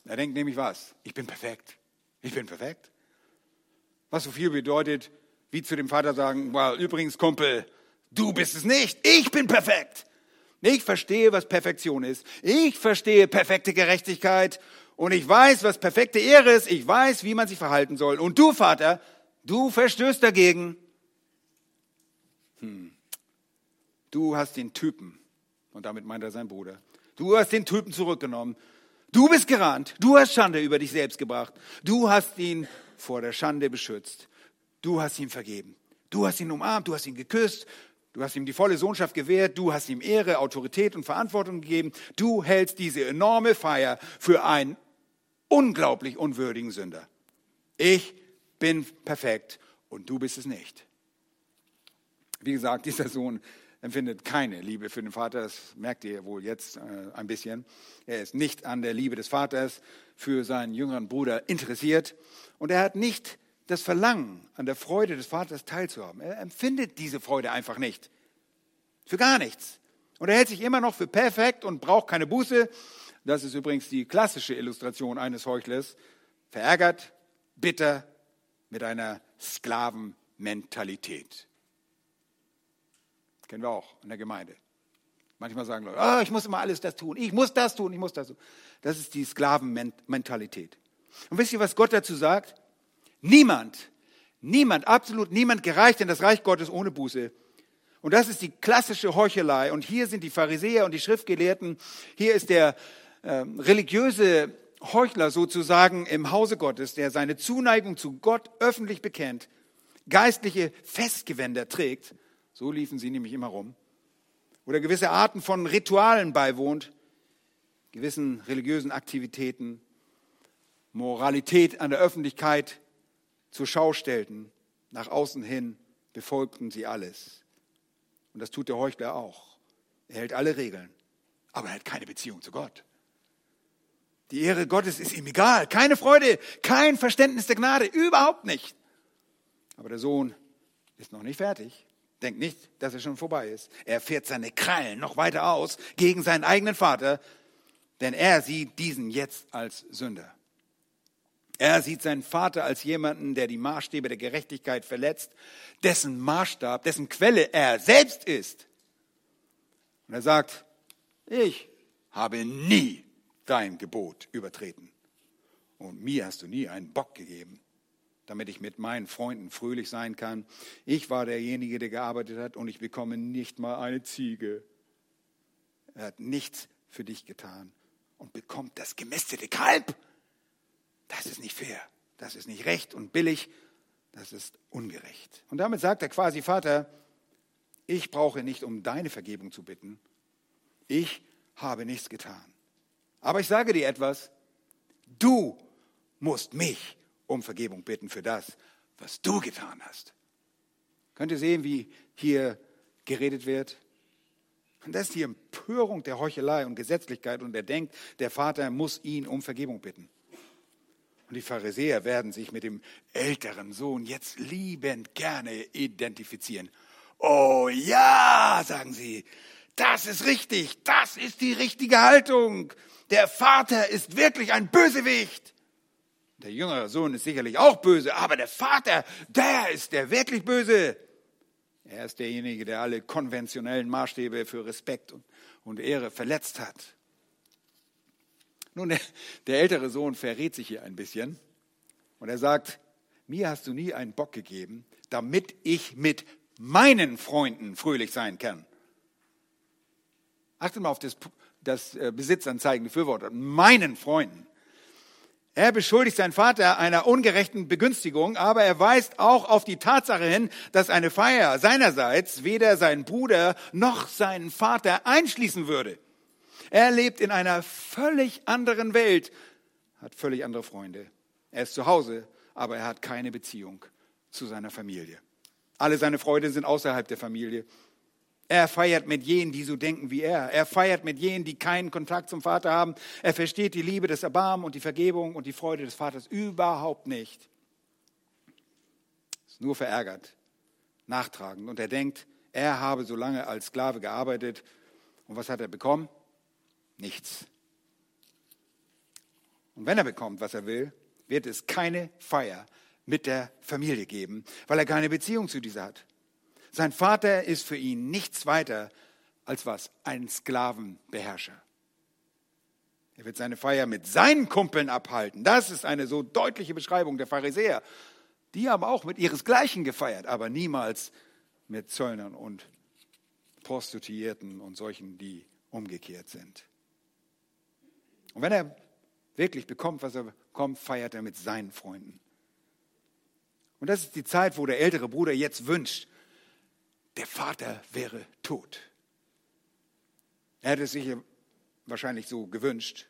S1: Er denkt nämlich was? Ich bin perfekt. Ich bin perfekt. Was so viel bedeutet, wie zu dem Vater sagen, well, übrigens Kumpel, du bist es nicht, ich bin perfekt. Ich verstehe, was Perfektion ist. Ich verstehe perfekte Gerechtigkeit und ich weiß, was perfekte Ehre ist. Ich weiß, wie man sich verhalten soll. Und du, Vater, du verstößt dagegen. Hm. Du hast den Typen, und damit meint er sein Bruder, du hast den Typen zurückgenommen. Du bist gerannt. Du hast Schande über dich selbst gebracht. Du hast ihn vor der Schande beschützt. Du hast ihm vergeben. Du hast ihn umarmt, du hast ihn geküsst, du hast ihm die volle Sohnschaft gewährt, du hast ihm Ehre, Autorität und Verantwortung gegeben. Du hältst diese enorme Feier für einen unglaublich unwürdigen Sünder. Ich bin perfekt und du bist es nicht. Wie gesagt, dieser Sohn empfindet keine Liebe für den Vater, das merkt ihr wohl jetzt äh, ein bisschen. Er ist nicht an der Liebe des Vaters für seinen jüngeren Bruder interessiert und er hat nicht das Verlangen, an der Freude des Vaters teilzuhaben. Er empfindet diese Freude einfach nicht. Für gar nichts. Und er hält sich immer noch für perfekt und braucht keine Buße. Das ist übrigens die klassische Illustration eines Heuchlers. Verärgert, bitter, mit einer Sklavenmentalität. Kennen wir auch in der Gemeinde. Manchmal sagen Leute, oh, ich muss immer alles das tun, ich muss das tun, ich muss das tun. Das ist die Sklavenmentalität. Und wisst ihr, was Gott dazu sagt? Niemand, niemand, absolut niemand gereicht in das Reich Gottes ohne Buße. Und das ist die klassische Heuchelei. Und hier sind die Pharisäer und die Schriftgelehrten. Hier ist der äh, religiöse Heuchler sozusagen im Hause Gottes, der seine Zuneigung zu Gott öffentlich bekennt, geistliche Festgewänder trägt. So liefen sie nämlich immer rum. Oder gewisse Arten von Ritualen beiwohnt, gewissen religiösen Aktivitäten, Moralität an der Öffentlichkeit zur Schau stellten. Nach außen hin befolgten sie alles. Und das tut der Heuchler auch. Er hält alle Regeln, aber er hat keine Beziehung zu Gott. Die Ehre Gottes ist ihm egal. Keine Freude, kein Verständnis der Gnade, überhaupt nicht. Aber der Sohn ist noch nicht fertig. Denkt nicht, dass er schon vorbei ist. Er fährt seine Krallen noch weiter aus gegen seinen eigenen Vater, denn er sieht diesen jetzt als Sünder. Er sieht seinen Vater als jemanden, der die Maßstäbe der Gerechtigkeit verletzt, dessen Maßstab, dessen Quelle er selbst ist. Und er sagt, ich habe nie dein Gebot übertreten. Und mir hast du nie einen Bock gegeben, damit ich mit meinen Freunden fröhlich sein kann. Ich war derjenige, der gearbeitet hat und ich bekomme nicht mal eine Ziege. Er hat nichts für dich getan und bekommt das gemästete Kalb. Das ist nicht fair, das ist nicht recht und billig, das ist ungerecht. Und damit sagt er quasi, Vater, ich brauche nicht um deine Vergebung zu bitten, ich habe nichts getan. Aber ich sage dir etwas, du musst mich um Vergebung bitten für das, was du getan hast. Könnt ihr sehen, wie hier geredet wird? Und das ist die Empörung der Heuchelei und Gesetzlichkeit und er denkt, der Vater muss ihn um Vergebung bitten. Und die Pharisäer werden sich mit dem älteren Sohn jetzt liebend gerne identifizieren. Oh ja, sagen sie, das ist richtig, das ist die richtige Haltung. Der Vater ist wirklich ein Bösewicht. Der jüngere Sohn ist sicherlich auch böse, aber der Vater, der ist der wirklich Böse. Er ist derjenige, der alle konventionellen Maßstäbe für Respekt und, Ehre verletzt hat. Nun, der, ältere Sohn verrät sich hier ein bisschen und er sagt, mir hast du nie einen Bock gegeben, damit ich mit meinen Freunden fröhlich sein kann. Achtet mal auf das, das äh, Besitzanzeigen befürwortet. Meinen Freunden. Er beschuldigt seinen Vater einer ungerechten Begünstigung, aber er weist auch auf die Tatsache hin, dass eine Feier seinerseits weder seinen Bruder noch seinen Vater einschließen würde. Er lebt in einer völlig anderen Welt, hat völlig andere Freunde. Er ist zu Hause, aber er hat keine Beziehung zu seiner Familie. Alle seine Freunde sind außerhalb der Familie. Er feiert mit jenen, die so denken wie er. Er feiert mit jenen, die keinen Kontakt zum Vater haben. Er versteht die Liebe, des Erbarmen und die Vergebung und die Freude des Vaters überhaupt nicht. Ist nur verärgert, nachtragend. Und er denkt, er habe so lange als Sklave gearbeitet. Und was hat er bekommen? nichts. Und wenn er bekommt, was er will, wird es keine Feier mit der Familie geben, weil er keine Beziehung zu dieser hat. Sein Vater ist für ihn nichts weiter als was? Ein Sklavenbeherrscher. Er wird seine Feier mit seinen Kumpeln abhalten. Das ist eine so deutliche Beschreibung der Pharisäer. Die haben auch mit ihresgleichen gefeiert, aber niemals mit Zöllnern und Prostituierten und solchen, die umgekehrt sind. Und wenn er wirklich bekommt, was er bekommt, feiert er mit seinen Freunden. Und das ist die Zeit, wo der ältere Bruder jetzt wünscht, der Vater wäre tot. Er hätte es sich wahrscheinlich so gewünscht,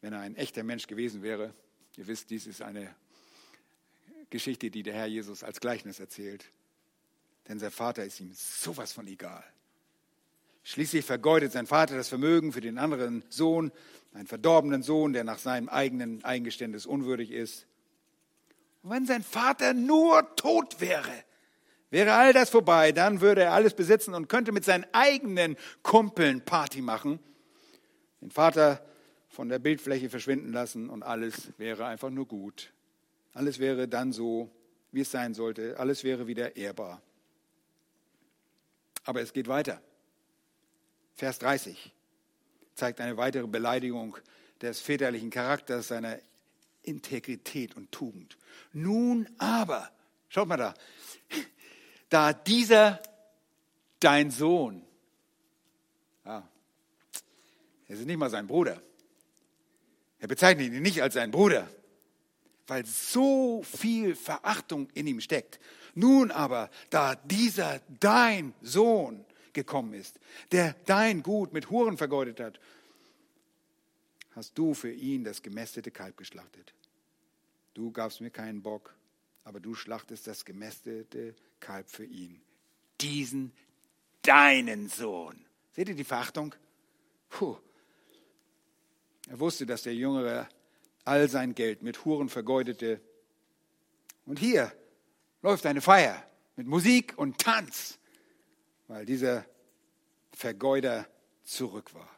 S1: wenn er ein echter Mensch gewesen wäre. Ihr wisst, dies ist eine Geschichte, die der Herr Jesus als Gleichnis erzählt. Denn sein Vater ist ihm sowas von egal. Schließlich vergeudet sein Vater das Vermögen für den anderen Sohn, einen verdorbenen Sohn, der nach seinem eigenen Eingeständnis unwürdig ist. Und wenn sein Vater nur tot wäre, Wäre all das vorbei, dann würde er alles besitzen und könnte mit seinen eigenen Kumpeln Party machen, den Vater von der Bildfläche verschwinden lassen und alles wäre einfach nur gut. Alles wäre dann so, wie es sein sollte. Alles wäre wieder ehrbar. Aber es geht weiter. Vers 30 zeigt eine weitere Beleidigung des väterlichen Charakters, seiner Integrität und Tugend. Nun aber, schaut mal da, da dieser dein Sohn, ja, er ist nicht mal sein Bruder. Er bezeichnet ihn nicht als seinen Bruder, weil so viel Verachtung in ihm steckt. Nun aber, da dieser dein Sohn gekommen ist, der dein Gut mit Huren vergeudet hat, hast du für ihn das gemästete Kalb geschlachtet. Du gabst mir keinen Bock, aber du schlachtest das gemästete Kalb für ihn. Diesen deinen Sohn. Seht ihr die Verachtung? Puh. Er wusste, dass der Jüngere all sein Geld mit Huren vergeudete. Und hier läuft eine Feier mit Musik und Tanz, weil dieser Vergeuder zurück war.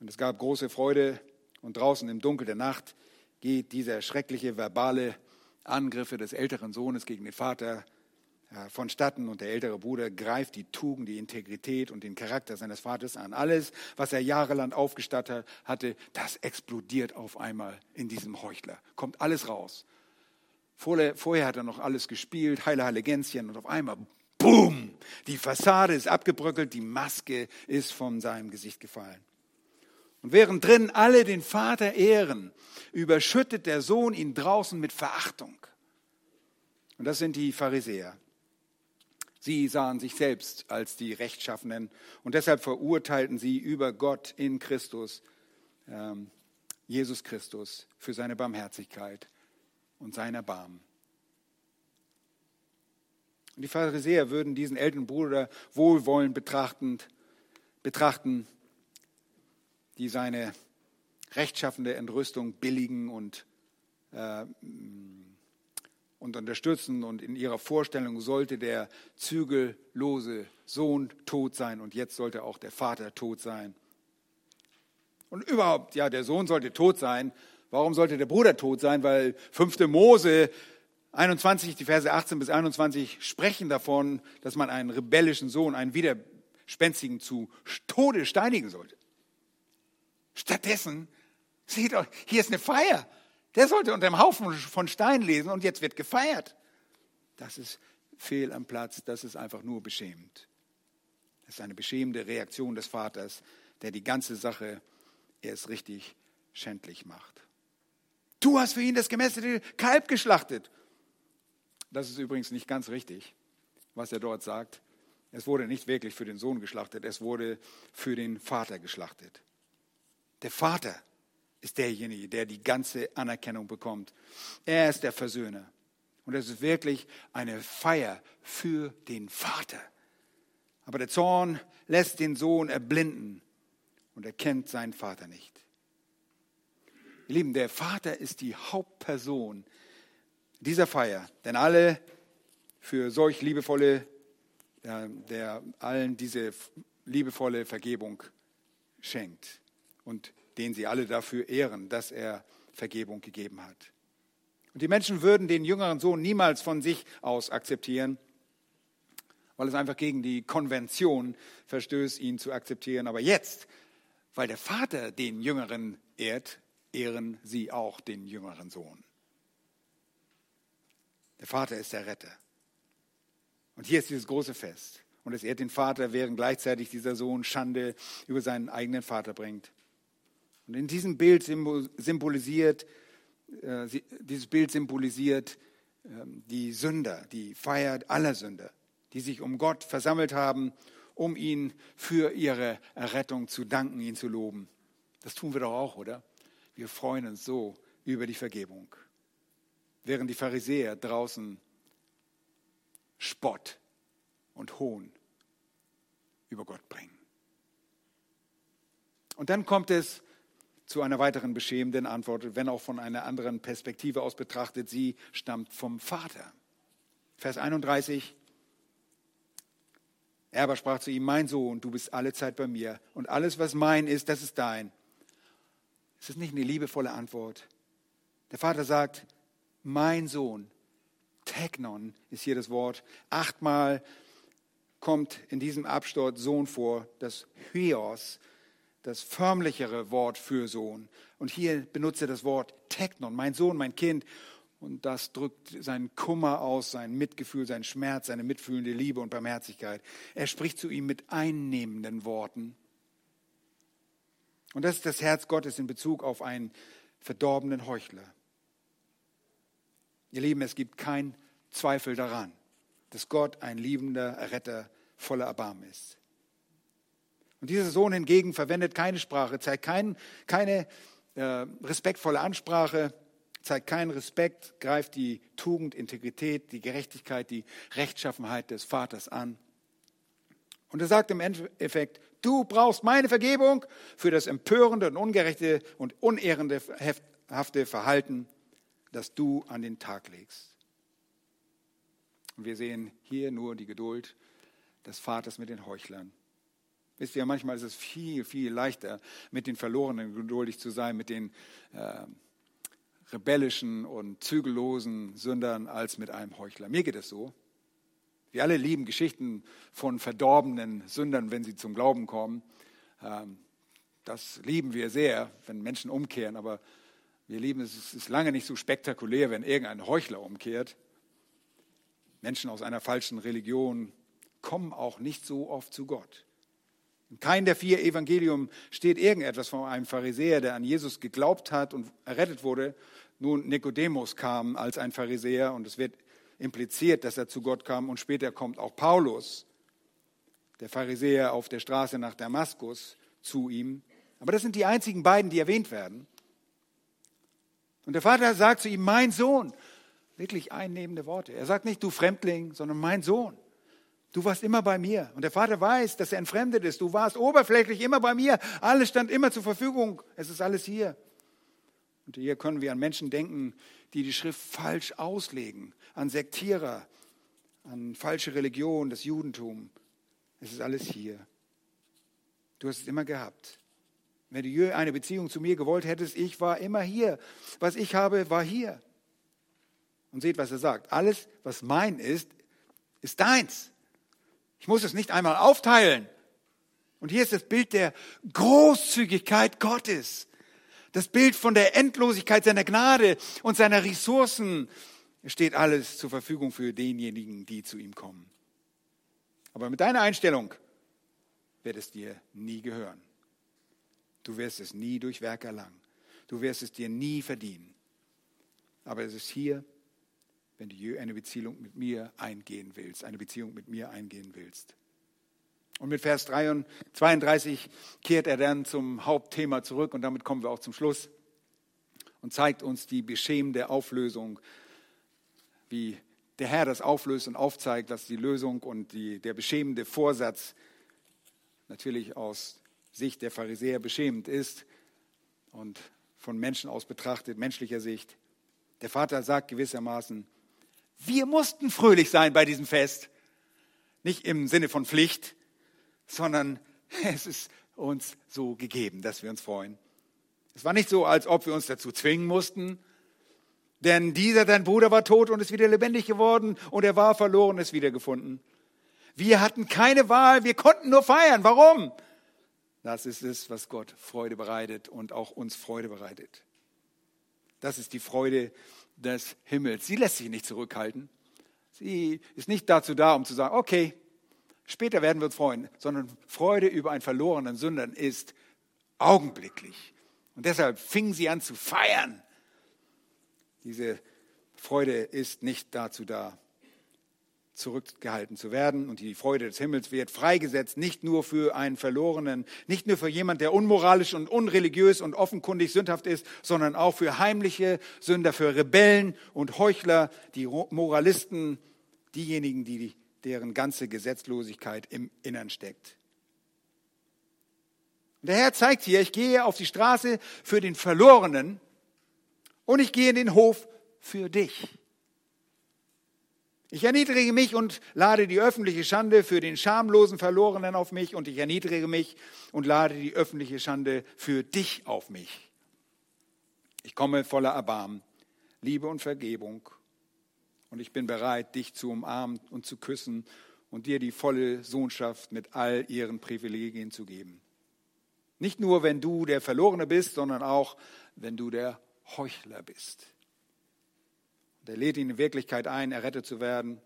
S1: Und es gab große Freude und draußen im Dunkel der Nacht geht dieser schreckliche verbale Angriffe des älteren Sohnes gegen den Vater vonstatten und der ältere Bruder greift die Tugend, die Integrität und den Charakter seines Vaters an. Alles, was er jahrelang aufgestattet hatte, das explodiert auf einmal in diesem Heuchler. Kommt alles raus. Vorher, hat er noch alles gespielt, heile, Gänschen und auf einmal, boom, die Fassade ist abgebröckelt, die Maske ist von seinem Gesicht gefallen. Und während drin alle den Vater ehren, überschüttet der Sohn ihn draußen mit Verachtung. Und das sind die Pharisäer. Sie sahen sich selbst als die Rechtschaffenen und deshalb verurteilten sie über Gott in Christus, ähm, Jesus Christus, für seine Barmherzigkeit und sein Erbarmen. Und die Pharisäer würden diesen älteren Bruder wohlwollend betrachtend, betrachten, die seine rechtschaffende Entrüstung billigen und, äh, und unterstützen. Und in ihrer Vorstellung sollte der zügellose Sohn tot sein und jetzt sollte auch der Vater tot sein. Und überhaupt, ja, der Sohn sollte tot sein. Warum sollte der Bruder tot sein? Weil 5. Mose 21, die Verse 18 bis 21 sprechen davon, dass man einen rebellischen Sohn, einen widerspenstigen zu Tode steinigen sollte. Stattdessen, seht euch, hier ist eine Feier. Der sollte unter dem Haufen von Stein lesen und jetzt wird gefeiert. Das ist fehl am Platz, das ist einfach nur beschämend. Das ist eine beschämende Reaktion des Vaters, der die ganze Sache erst richtig schändlich macht. Du hast für ihn das gemästete Kalb geschlachtet. Das ist übrigens nicht ganz richtig, was er dort sagt. Es wurde nicht wirklich für den Sohn geschlachtet, es wurde für den Vater geschlachtet. Der Vater ist derjenige, der die ganze Anerkennung bekommt. Er ist der Versöhner. Und es ist wirklich eine Feier für den Vater. Aber der Zorn lässt den Sohn erblinden und er kennt seinen Vater nicht. Ihr Lieben, der Vater ist die Hauptperson dieser Feier, denn alle für solch liebevolle, der allen diese liebevolle Vergebung schenkt und den sie alle dafür ehren, dass er Vergebung gegeben hat. Und die Menschen würden den jüngeren Sohn niemals von sich aus akzeptieren, weil es einfach gegen die Konvention verstößt, ihn zu akzeptieren. Aber jetzt, weil der Vater den Jüngeren ehrt, ehren sie auch den jüngeren Sohn. Der Vater ist der Retter. Und hier ist dieses große Fest. Und es ehrt den Vater, während gleichzeitig dieser Sohn Schande über seinen eigenen Vater bringt. Und in diesem Bild symbolisiert, äh, dieses Bild symbolisiert äh, die Sünder, die Feier aller Sünder, die sich um Gott versammelt haben, um ihn für ihre Errettung zu danken, ihn zu loben. Das tun wir doch auch, oder? Wir freuen uns so über die Vergebung. Während die Pharisäer draußen Spott und Hohn über Gott bringen. Und dann kommt es zu einer weiteren beschämenden Antwort, wenn auch von einer anderen Perspektive aus betrachtet. Sie stammt vom Vater. Vers 31. Er aber sprach zu ihm, mein Sohn, du bist alle Zeit bei mir und alles, was mein ist, das ist dein. Ist das nicht eine liebevolle Antwort? Der Vater sagt, mein Sohn, Technon ist hier das Wort. Achtmal kommt in diesem Absturz Sohn vor, das Hyos, das förmlichere Wort für Sohn. Und hier benutzt er das Wort Technon, mein Sohn, mein Kind. Und das drückt seinen Kummer aus, sein Mitgefühl, seinen Schmerz, seine mitfühlende Liebe und Barmherzigkeit. Er spricht zu ihm mit einnehmenden Worten. Und das ist das Herz Gottes in Bezug auf einen verdorbenen Heuchler. Ihr Lieben, es gibt keinen Zweifel daran, dass Gott ein liebender Retter voller Erbarmen ist. Und dieser Sohn hingegen verwendet keine Sprache, zeigt kein, keine äh, respektvolle Ansprache, zeigt keinen Respekt, greift die Tugend, Integrität, die Gerechtigkeit, die Rechtschaffenheit des Vaters an. Und er sagt im Endeffekt, du brauchst meine Vergebung für das empörende und ungerechte und unehrende hafte Verhalten, das du an den Tag legst. Und wir sehen hier nur die Geduld des Vaters mit den Heuchlern. Wisst ihr, manchmal ist es viel, viel leichter, mit den Verlorenen geduldig zu sein, mit den äh, rebellischen und zügellosen Sündern als mit einem Heuchler. Mir geht es so. Wir alle lieben Geschichten von verdorbenen Sündern, wenn sie zum Glauben kommen. Ähm, das lieben wir sehr, wenn Menschen umkehren, aber wir lieben es, es ist lange nicht so spektakulär, wenn irgendein Heuchler umkehrt. Menschen aus einer falschen Religion kommen auch nicht so oft zu Gott. In keinem der vier Evangelium steht irgendetwas von einem Pharisäer, der an Jesus geglaubt hat und errettet wurde. Nun, Nikodemus kam als ein Pharisäer und es wird impliziert, dass er zu Gott kam und später kommt auch Paulus, der Pharisäer auf der Straße nach Damaskus, zu ihm. Aber das sind die einzigen beiden, die erwähnt werden. Und der Vater sagt zu ihm, mein Sohn, wirklich einnehmende Worte. Er sagt nicht, du Fremdling, sondern mein Sohn. Du warst immer bei mir. Und der Vater weiß, dass er entfremdet ist. Du warst oberflächlich immer bei mir. Alles stand immer zur Verfügung. Es ist alles hier. Und hier können wir an Menschen denken, die die Schrift falsch auslegen, an Sektierer, an falsche Religion, das Judentum. Es ist alles hier. Du hast es immer gehabt. Wenn du eine Beziehung zu mir gewollt hättest, ich war immer hier. Was ich habe, war hier. Und seht, was er sagt. Alles, was mein ist, ist deins. Ich muss es nicht einmal aufteilen. Und hier ist das Bild der Großzügigkeit Gottes. Das Bild von der Endlosigkeit seiner Gnade und seiner Ressourcen. Es steht alles zur Verfügung für denjenigen, die zu ihm kommen. Aber mit deiner Einstellung wird es dir nie gehören. Du wirst es nie durch Werk erlangen. Du wirst es dir nie verdienen. Aber es ist hier wenn du eine Beziehung mit mir eingehen willst, eine Beziehung mit mir eingehen willst. Und mit Vers 32 kehrt er dann zum Hauptthema zurück und damit kommen wir auch zum Schluss und zeigt uns die beschämende Auflösung, wie der Herr das auflöst und aufzeigt, dass die Lösung und die, der beschämende Vorsatz natürlich aus Sicht der Pharisäer beschämend ist und von Menschen aus betrachtet, menschlicher Sicht. Der Vater sagt gewissermaßen, wir mussten fröhlich sein bei diesem Fest. Nicht im Sinne von Pflicht, sondern es ist uns so gegeben, dass wir uns freuen. Es war nicht so, als ob wir uns dazu zwingen mussten, denn dieser, dein Bruder, war tot und ist wieder lebendig geworden und er war verloren, ist wiedergefunden. Wir hatten keine Wahl, wir konnten nur feiern. Warum? Das ist es, was Gott Freude bereitet und auch uns Freude bereitet. Das ist die Freude, des Himmels. Sie lässt sich nicht zurückhalten. Sie ist nicht dazu da, um zu sagen, okay, später werden wir uns freuen, sondern Freude über einen verlorenen Sündern ist augenblicklich. Und deshalb fing sie an zu feiern. Diese Freude ist nicht dazu da, zurückgehalten zu werden. Und die Freude des Himmels wird freigesetzt, nicht nur für einen Verlorenen, nicht nur für jemand, der unmoralisch und unreligiös und offenkundig sündhaft ist, sondern auch für heimliche Sünder, für Rebellen und Heuchler, die Moralisten, diejenigen, die, deren ganze Gesetzlosigkeit im Innern steckt. Und der Herr zeigt hier, ich gehe auf die Straße für den Verlorenen und ich gehe in den Hof für dich. Ich erniedrige mich und lade die öffentliche Schande für den schamlosen Verlorenen auf mich und ich erniedrige mich und lade die öffentliche Schande für dich auf mich. Ich komme voller Erbarmen, Liebe und Vergebung und ich bin bereit, dich zu umarmen und zu küssen und dir die volle Sohnschaft mit all ihren Privilegien zu geben. Nicht nur, wenn du der Verlorene bist, sondern auch, wenn du der Heuchler bist. Und er lädt ihn in Wirklichkeit ein, errettet zu werden.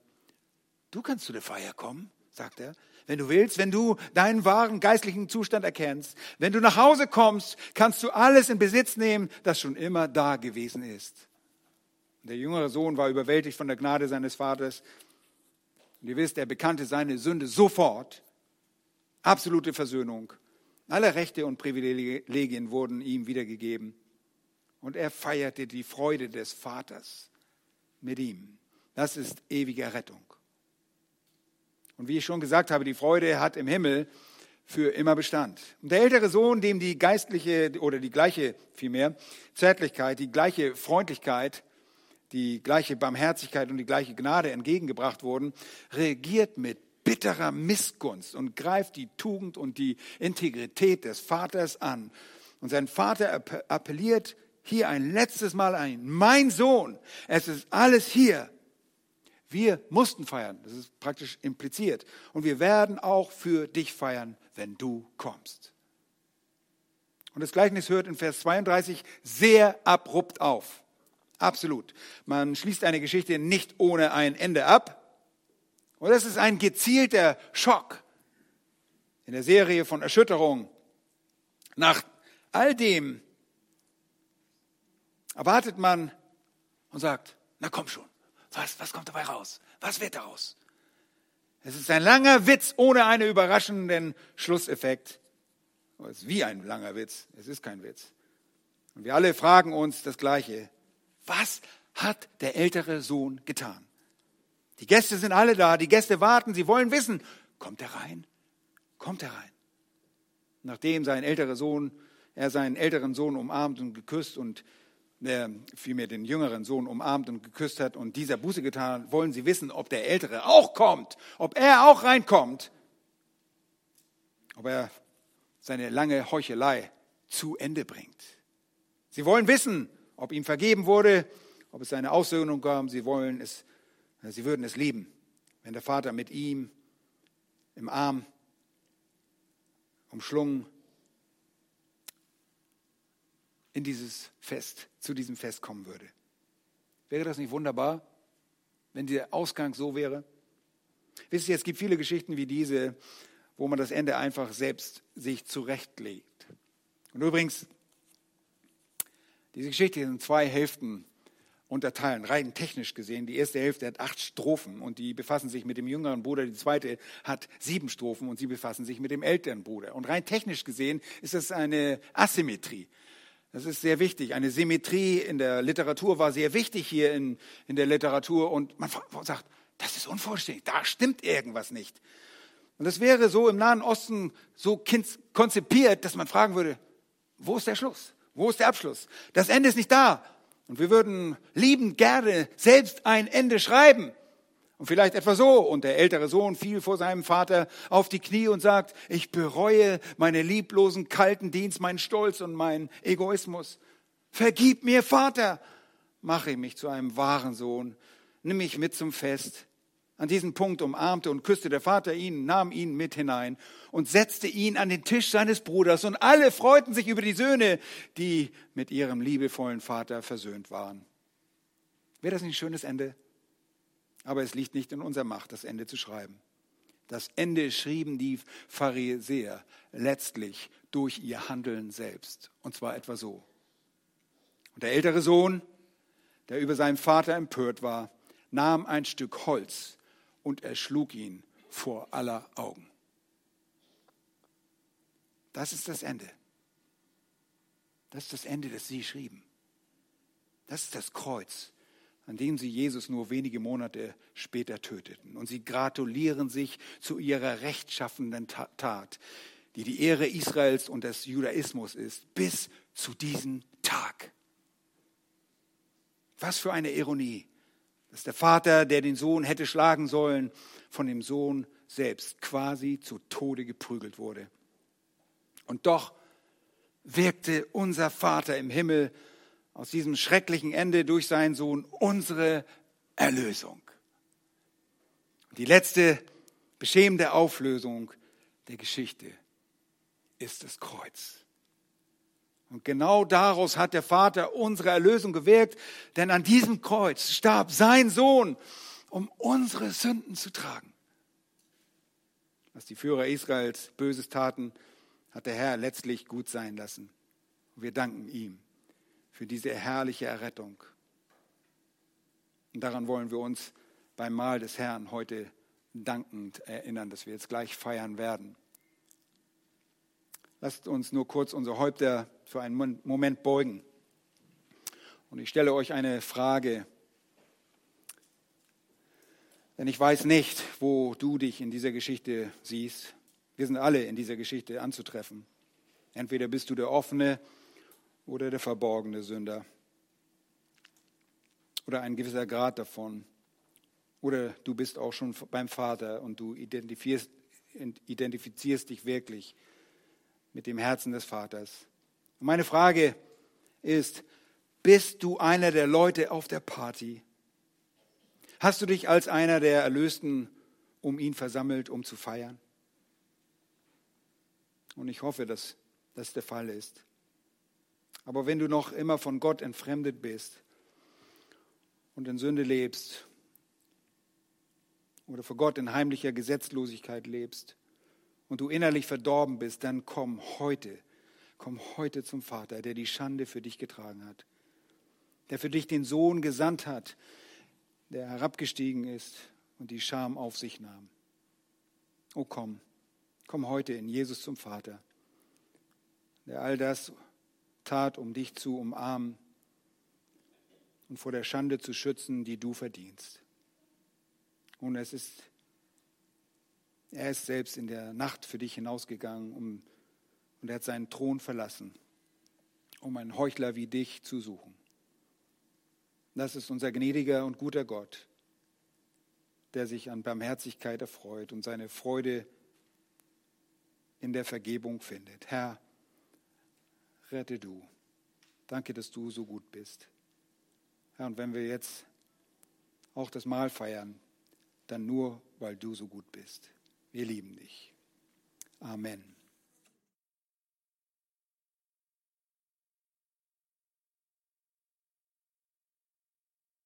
S1: Du kannst zu der Feier kommen, sagt er, wenn du willst, wenn du deinen wahren geistlichen Zustand erkennst. Wenn du nach Hause kommst, kannst du alles in Besitz nehmen, das schon immer da gewesen ist. Der jüngere Sohn war überwältigt von der Gnade seines Vaters. Und ihr wisst, er bekannte seine Sünde sofort. Absolute Versöhnung. Alle Rechte und Privilegien wurden ihm wiedergegeben. Und er feierte die Freude des Vaters mit ihm. Das ist ewige Rettung. Und wie ich schon gesagt habe, die Freude hat im Himmel für immer Bestand. Und der ältere Sohn, dem die geistliche oder die gleiche vielmehr Zärtlichkeit, die gleiche Freundlichkeit, die gleiche Barmherzigkeit und die gleiche Gnade entgegengebracht wurden, reagiert mit bitterer Missgunst und greift die Tugend und die Integrität des Vaters an. Und sein Vater appelliert hier ein letztes Mal ein, mein Sohn, es ist alles hier. Wir mussten feiern, das ist praktisch impliziert. Und wir werden auch für dich feiern, wenn du kommst. Und das Gleichnis hört in Vers 32 sehr abrupt auf. Absolut. Man schließt eine Geschichte nicht ohne ein Ende ab. Und das ist ein gezielter Schock in der Serie von Erschütterungen. Nach all dem erwartet man und sagt, na komm schon, was, was kommt dabei raus? Was wird daraus? Es ist ein langer Witz ohne einen überraschenden Schlusseffekt. Es ist wie ein langer Witz, es ist kein Witz. Und wir alle fragen uns das Gleiche. Was hat der ältere Sohn getan? Die Gäste sind alle da, die Gäste warten, sie wollen wissen, kommt er rein? Kommt er rein? Nachdem sein älterer Sohn, er seinen älteren Sohn umarmt und geküsst und der vielmehr den jüngeren Sohn umarmt und geküsst hat und dieser Buße getan hat, wollen sie wissen, ob der Ältere auch kommt, ob er auch reinkommt, ob er seine lange Heuchelei zu Ende bringt. Sie wollen wissen, ob ihm vergeben wurde, ob es eine Aussöhnung gab. Sie wollen es Sie würden es lieben, wenn der Vater mit ihm im Arm umschlungen in dieses Fest, zu diesem Fest kommen würde. Wäre das nicht wunderbar, wenn der Ausgang so wäre? Wisst ihr, es gibt viele Geschichten wie diese, wo man das Ende einfach selbst sich zurechtlegt. Und übrigens, diese Geschichte sind zwei Hälften unterteilen, rein technisch gesehen. Die erste Hälfte hat acht Strophen und die befassen sich mit dem jüngeren Bruder. Die zweite hat sieben Strophen und sie befassen sich mit dem älteren Bruder. Und rein technisch gesehen ist das eine Asymmetrie. Das ist sehr wichtig. Eine Symmetrie in der Literatur war sehr wichtig hier in, in der Literatur und man sagt, das ist unvollständig, da stimmt irgendwas nicht. Und das wäre so im Nahen Osten so konzipiert, dass man fragen würde, wo ist der Schluss? Wo ist der Abschluss? Das Ende ist nicht da. Und wir würden liebend gerne selbst ein Ende schreiben. Und vielleicht etwa so. Und der ältere Sohn fiel vor seinem Vater auf die Knie und sagt, ich bereue meine lieblosen, kalten Dienst, meinen Stolz und meinen Egoismus. Vergib mir, Vater. Mache mich zu einem wahren Sohn. Nimm mich mit zum Fest. An diesem Punkt umarmte und küsste der Vater ihn, nahm ihn mit hinein und setzte ihn an den Tisch seines Bruders. Und alle freuten sich über die Söhne, die mit ihrem liebevollen Vater versöhnt waren. Wäre das nicht ein schönes Ende? Aber es liegt nicht in unserer Macht, das Ende zu schreiben. Das Ende schrieben die Pharisäer letztlich durch ihr Handeln selbst. Und zwar etwa so. Und der ältere Sohn, der über seinen Vater empört war, nahm ein Stück Holz und erschlug ihn vor aller Augen. Das ist das Ende. Das ist das Ende, das sie schrieben. Das ist das Kreuz, an dem sie Jesus nur wenige Monate später töteten. Und sie gratulieren sich zu ihrer rechtschaffenden Tat, die die Ehre Israels und des Judaismus ist, bis zu diesem Tag. Was für eine Ironie. Dass der Vater, der den Sohn hätte schlagen sollen, von dem Sohn selbst quasi zu Tode geprügelt wurde. Und doch wirkte unser Vater im Himmel aus diesem schrecklichen Ende durch seinen Sohn unsere Erlösung. Die letzte beschämende Auflösung der Geschichte ist das Kreuz. Und genau daraus hat der Vater unsere Erlösung gewirkt, denn an diesem Kreuz starb sein Sohn, um unsere Sünden zu tragen. Was die Führer Israels Böses taten, hat der Herr letztlich gut sein lassen. Wir danken ihm für diese herrliche Errettung. Und daran wollen wir uns beim Mahl des Herrn heute dankend erinnern, dass wir jetzt gleich feiern werden. Lasst uns nur kurz unsere Häupter für einen Moment beugen. Und ich stelle euch eine Frage. Denn ich weiß nicht, wo du dich in dieser Geschichte siehst. Wir sind alle in dieser Geschichte anzutreffen. Entweder bist du der offene oder der verborgene Sünder. Oder ein gewisser Grad davon. Oder du bist auch schon beim Vater und du identifizierst, identifizierst dich wirklich mit dem Herzen des Vaters. Und meine Frage ist, bist du einer der Leute auf der Party? Hast du dich als einer der Erlösten um ihn versammelt, um zu feiern? Und ich hoffe, dass das der Fall ist. Aber wenn du noch immer von Gott entfremdet bist und in Sünde lebst oder vor Gott in heimlicher Gesetzlosigkeit lebst, und du innerlich verdorben bist, dann komm heute, komm heute zum Vater, der die Schande für dich getragen hat, der für dich den Sohn gesandt hat, der herabgestiegen ist und die Scham auf sich nahm. Oh komm, komm heute in Jesus zum Vater, der all das tat, um dich zu umarmen und vor der Schande zu schützen, die du verdienst. Und es ist er ist selbst in der Nacht für dich hinausgegangen um, und er hat seinen Thron verlassen, um einen Heuchler wie dich zu suchen. Das ist unser gnädiger und guter Gott, der sich an Barmherzigkeit erfreut und seine Freude in der Vergebung findet. Herr, rette du. Danke, dass du so gut bist. Herr, und wenn wir jetzt auch das Mahl feiern, dann nur, weil du so gut bist. Wir lieben dich. Amen.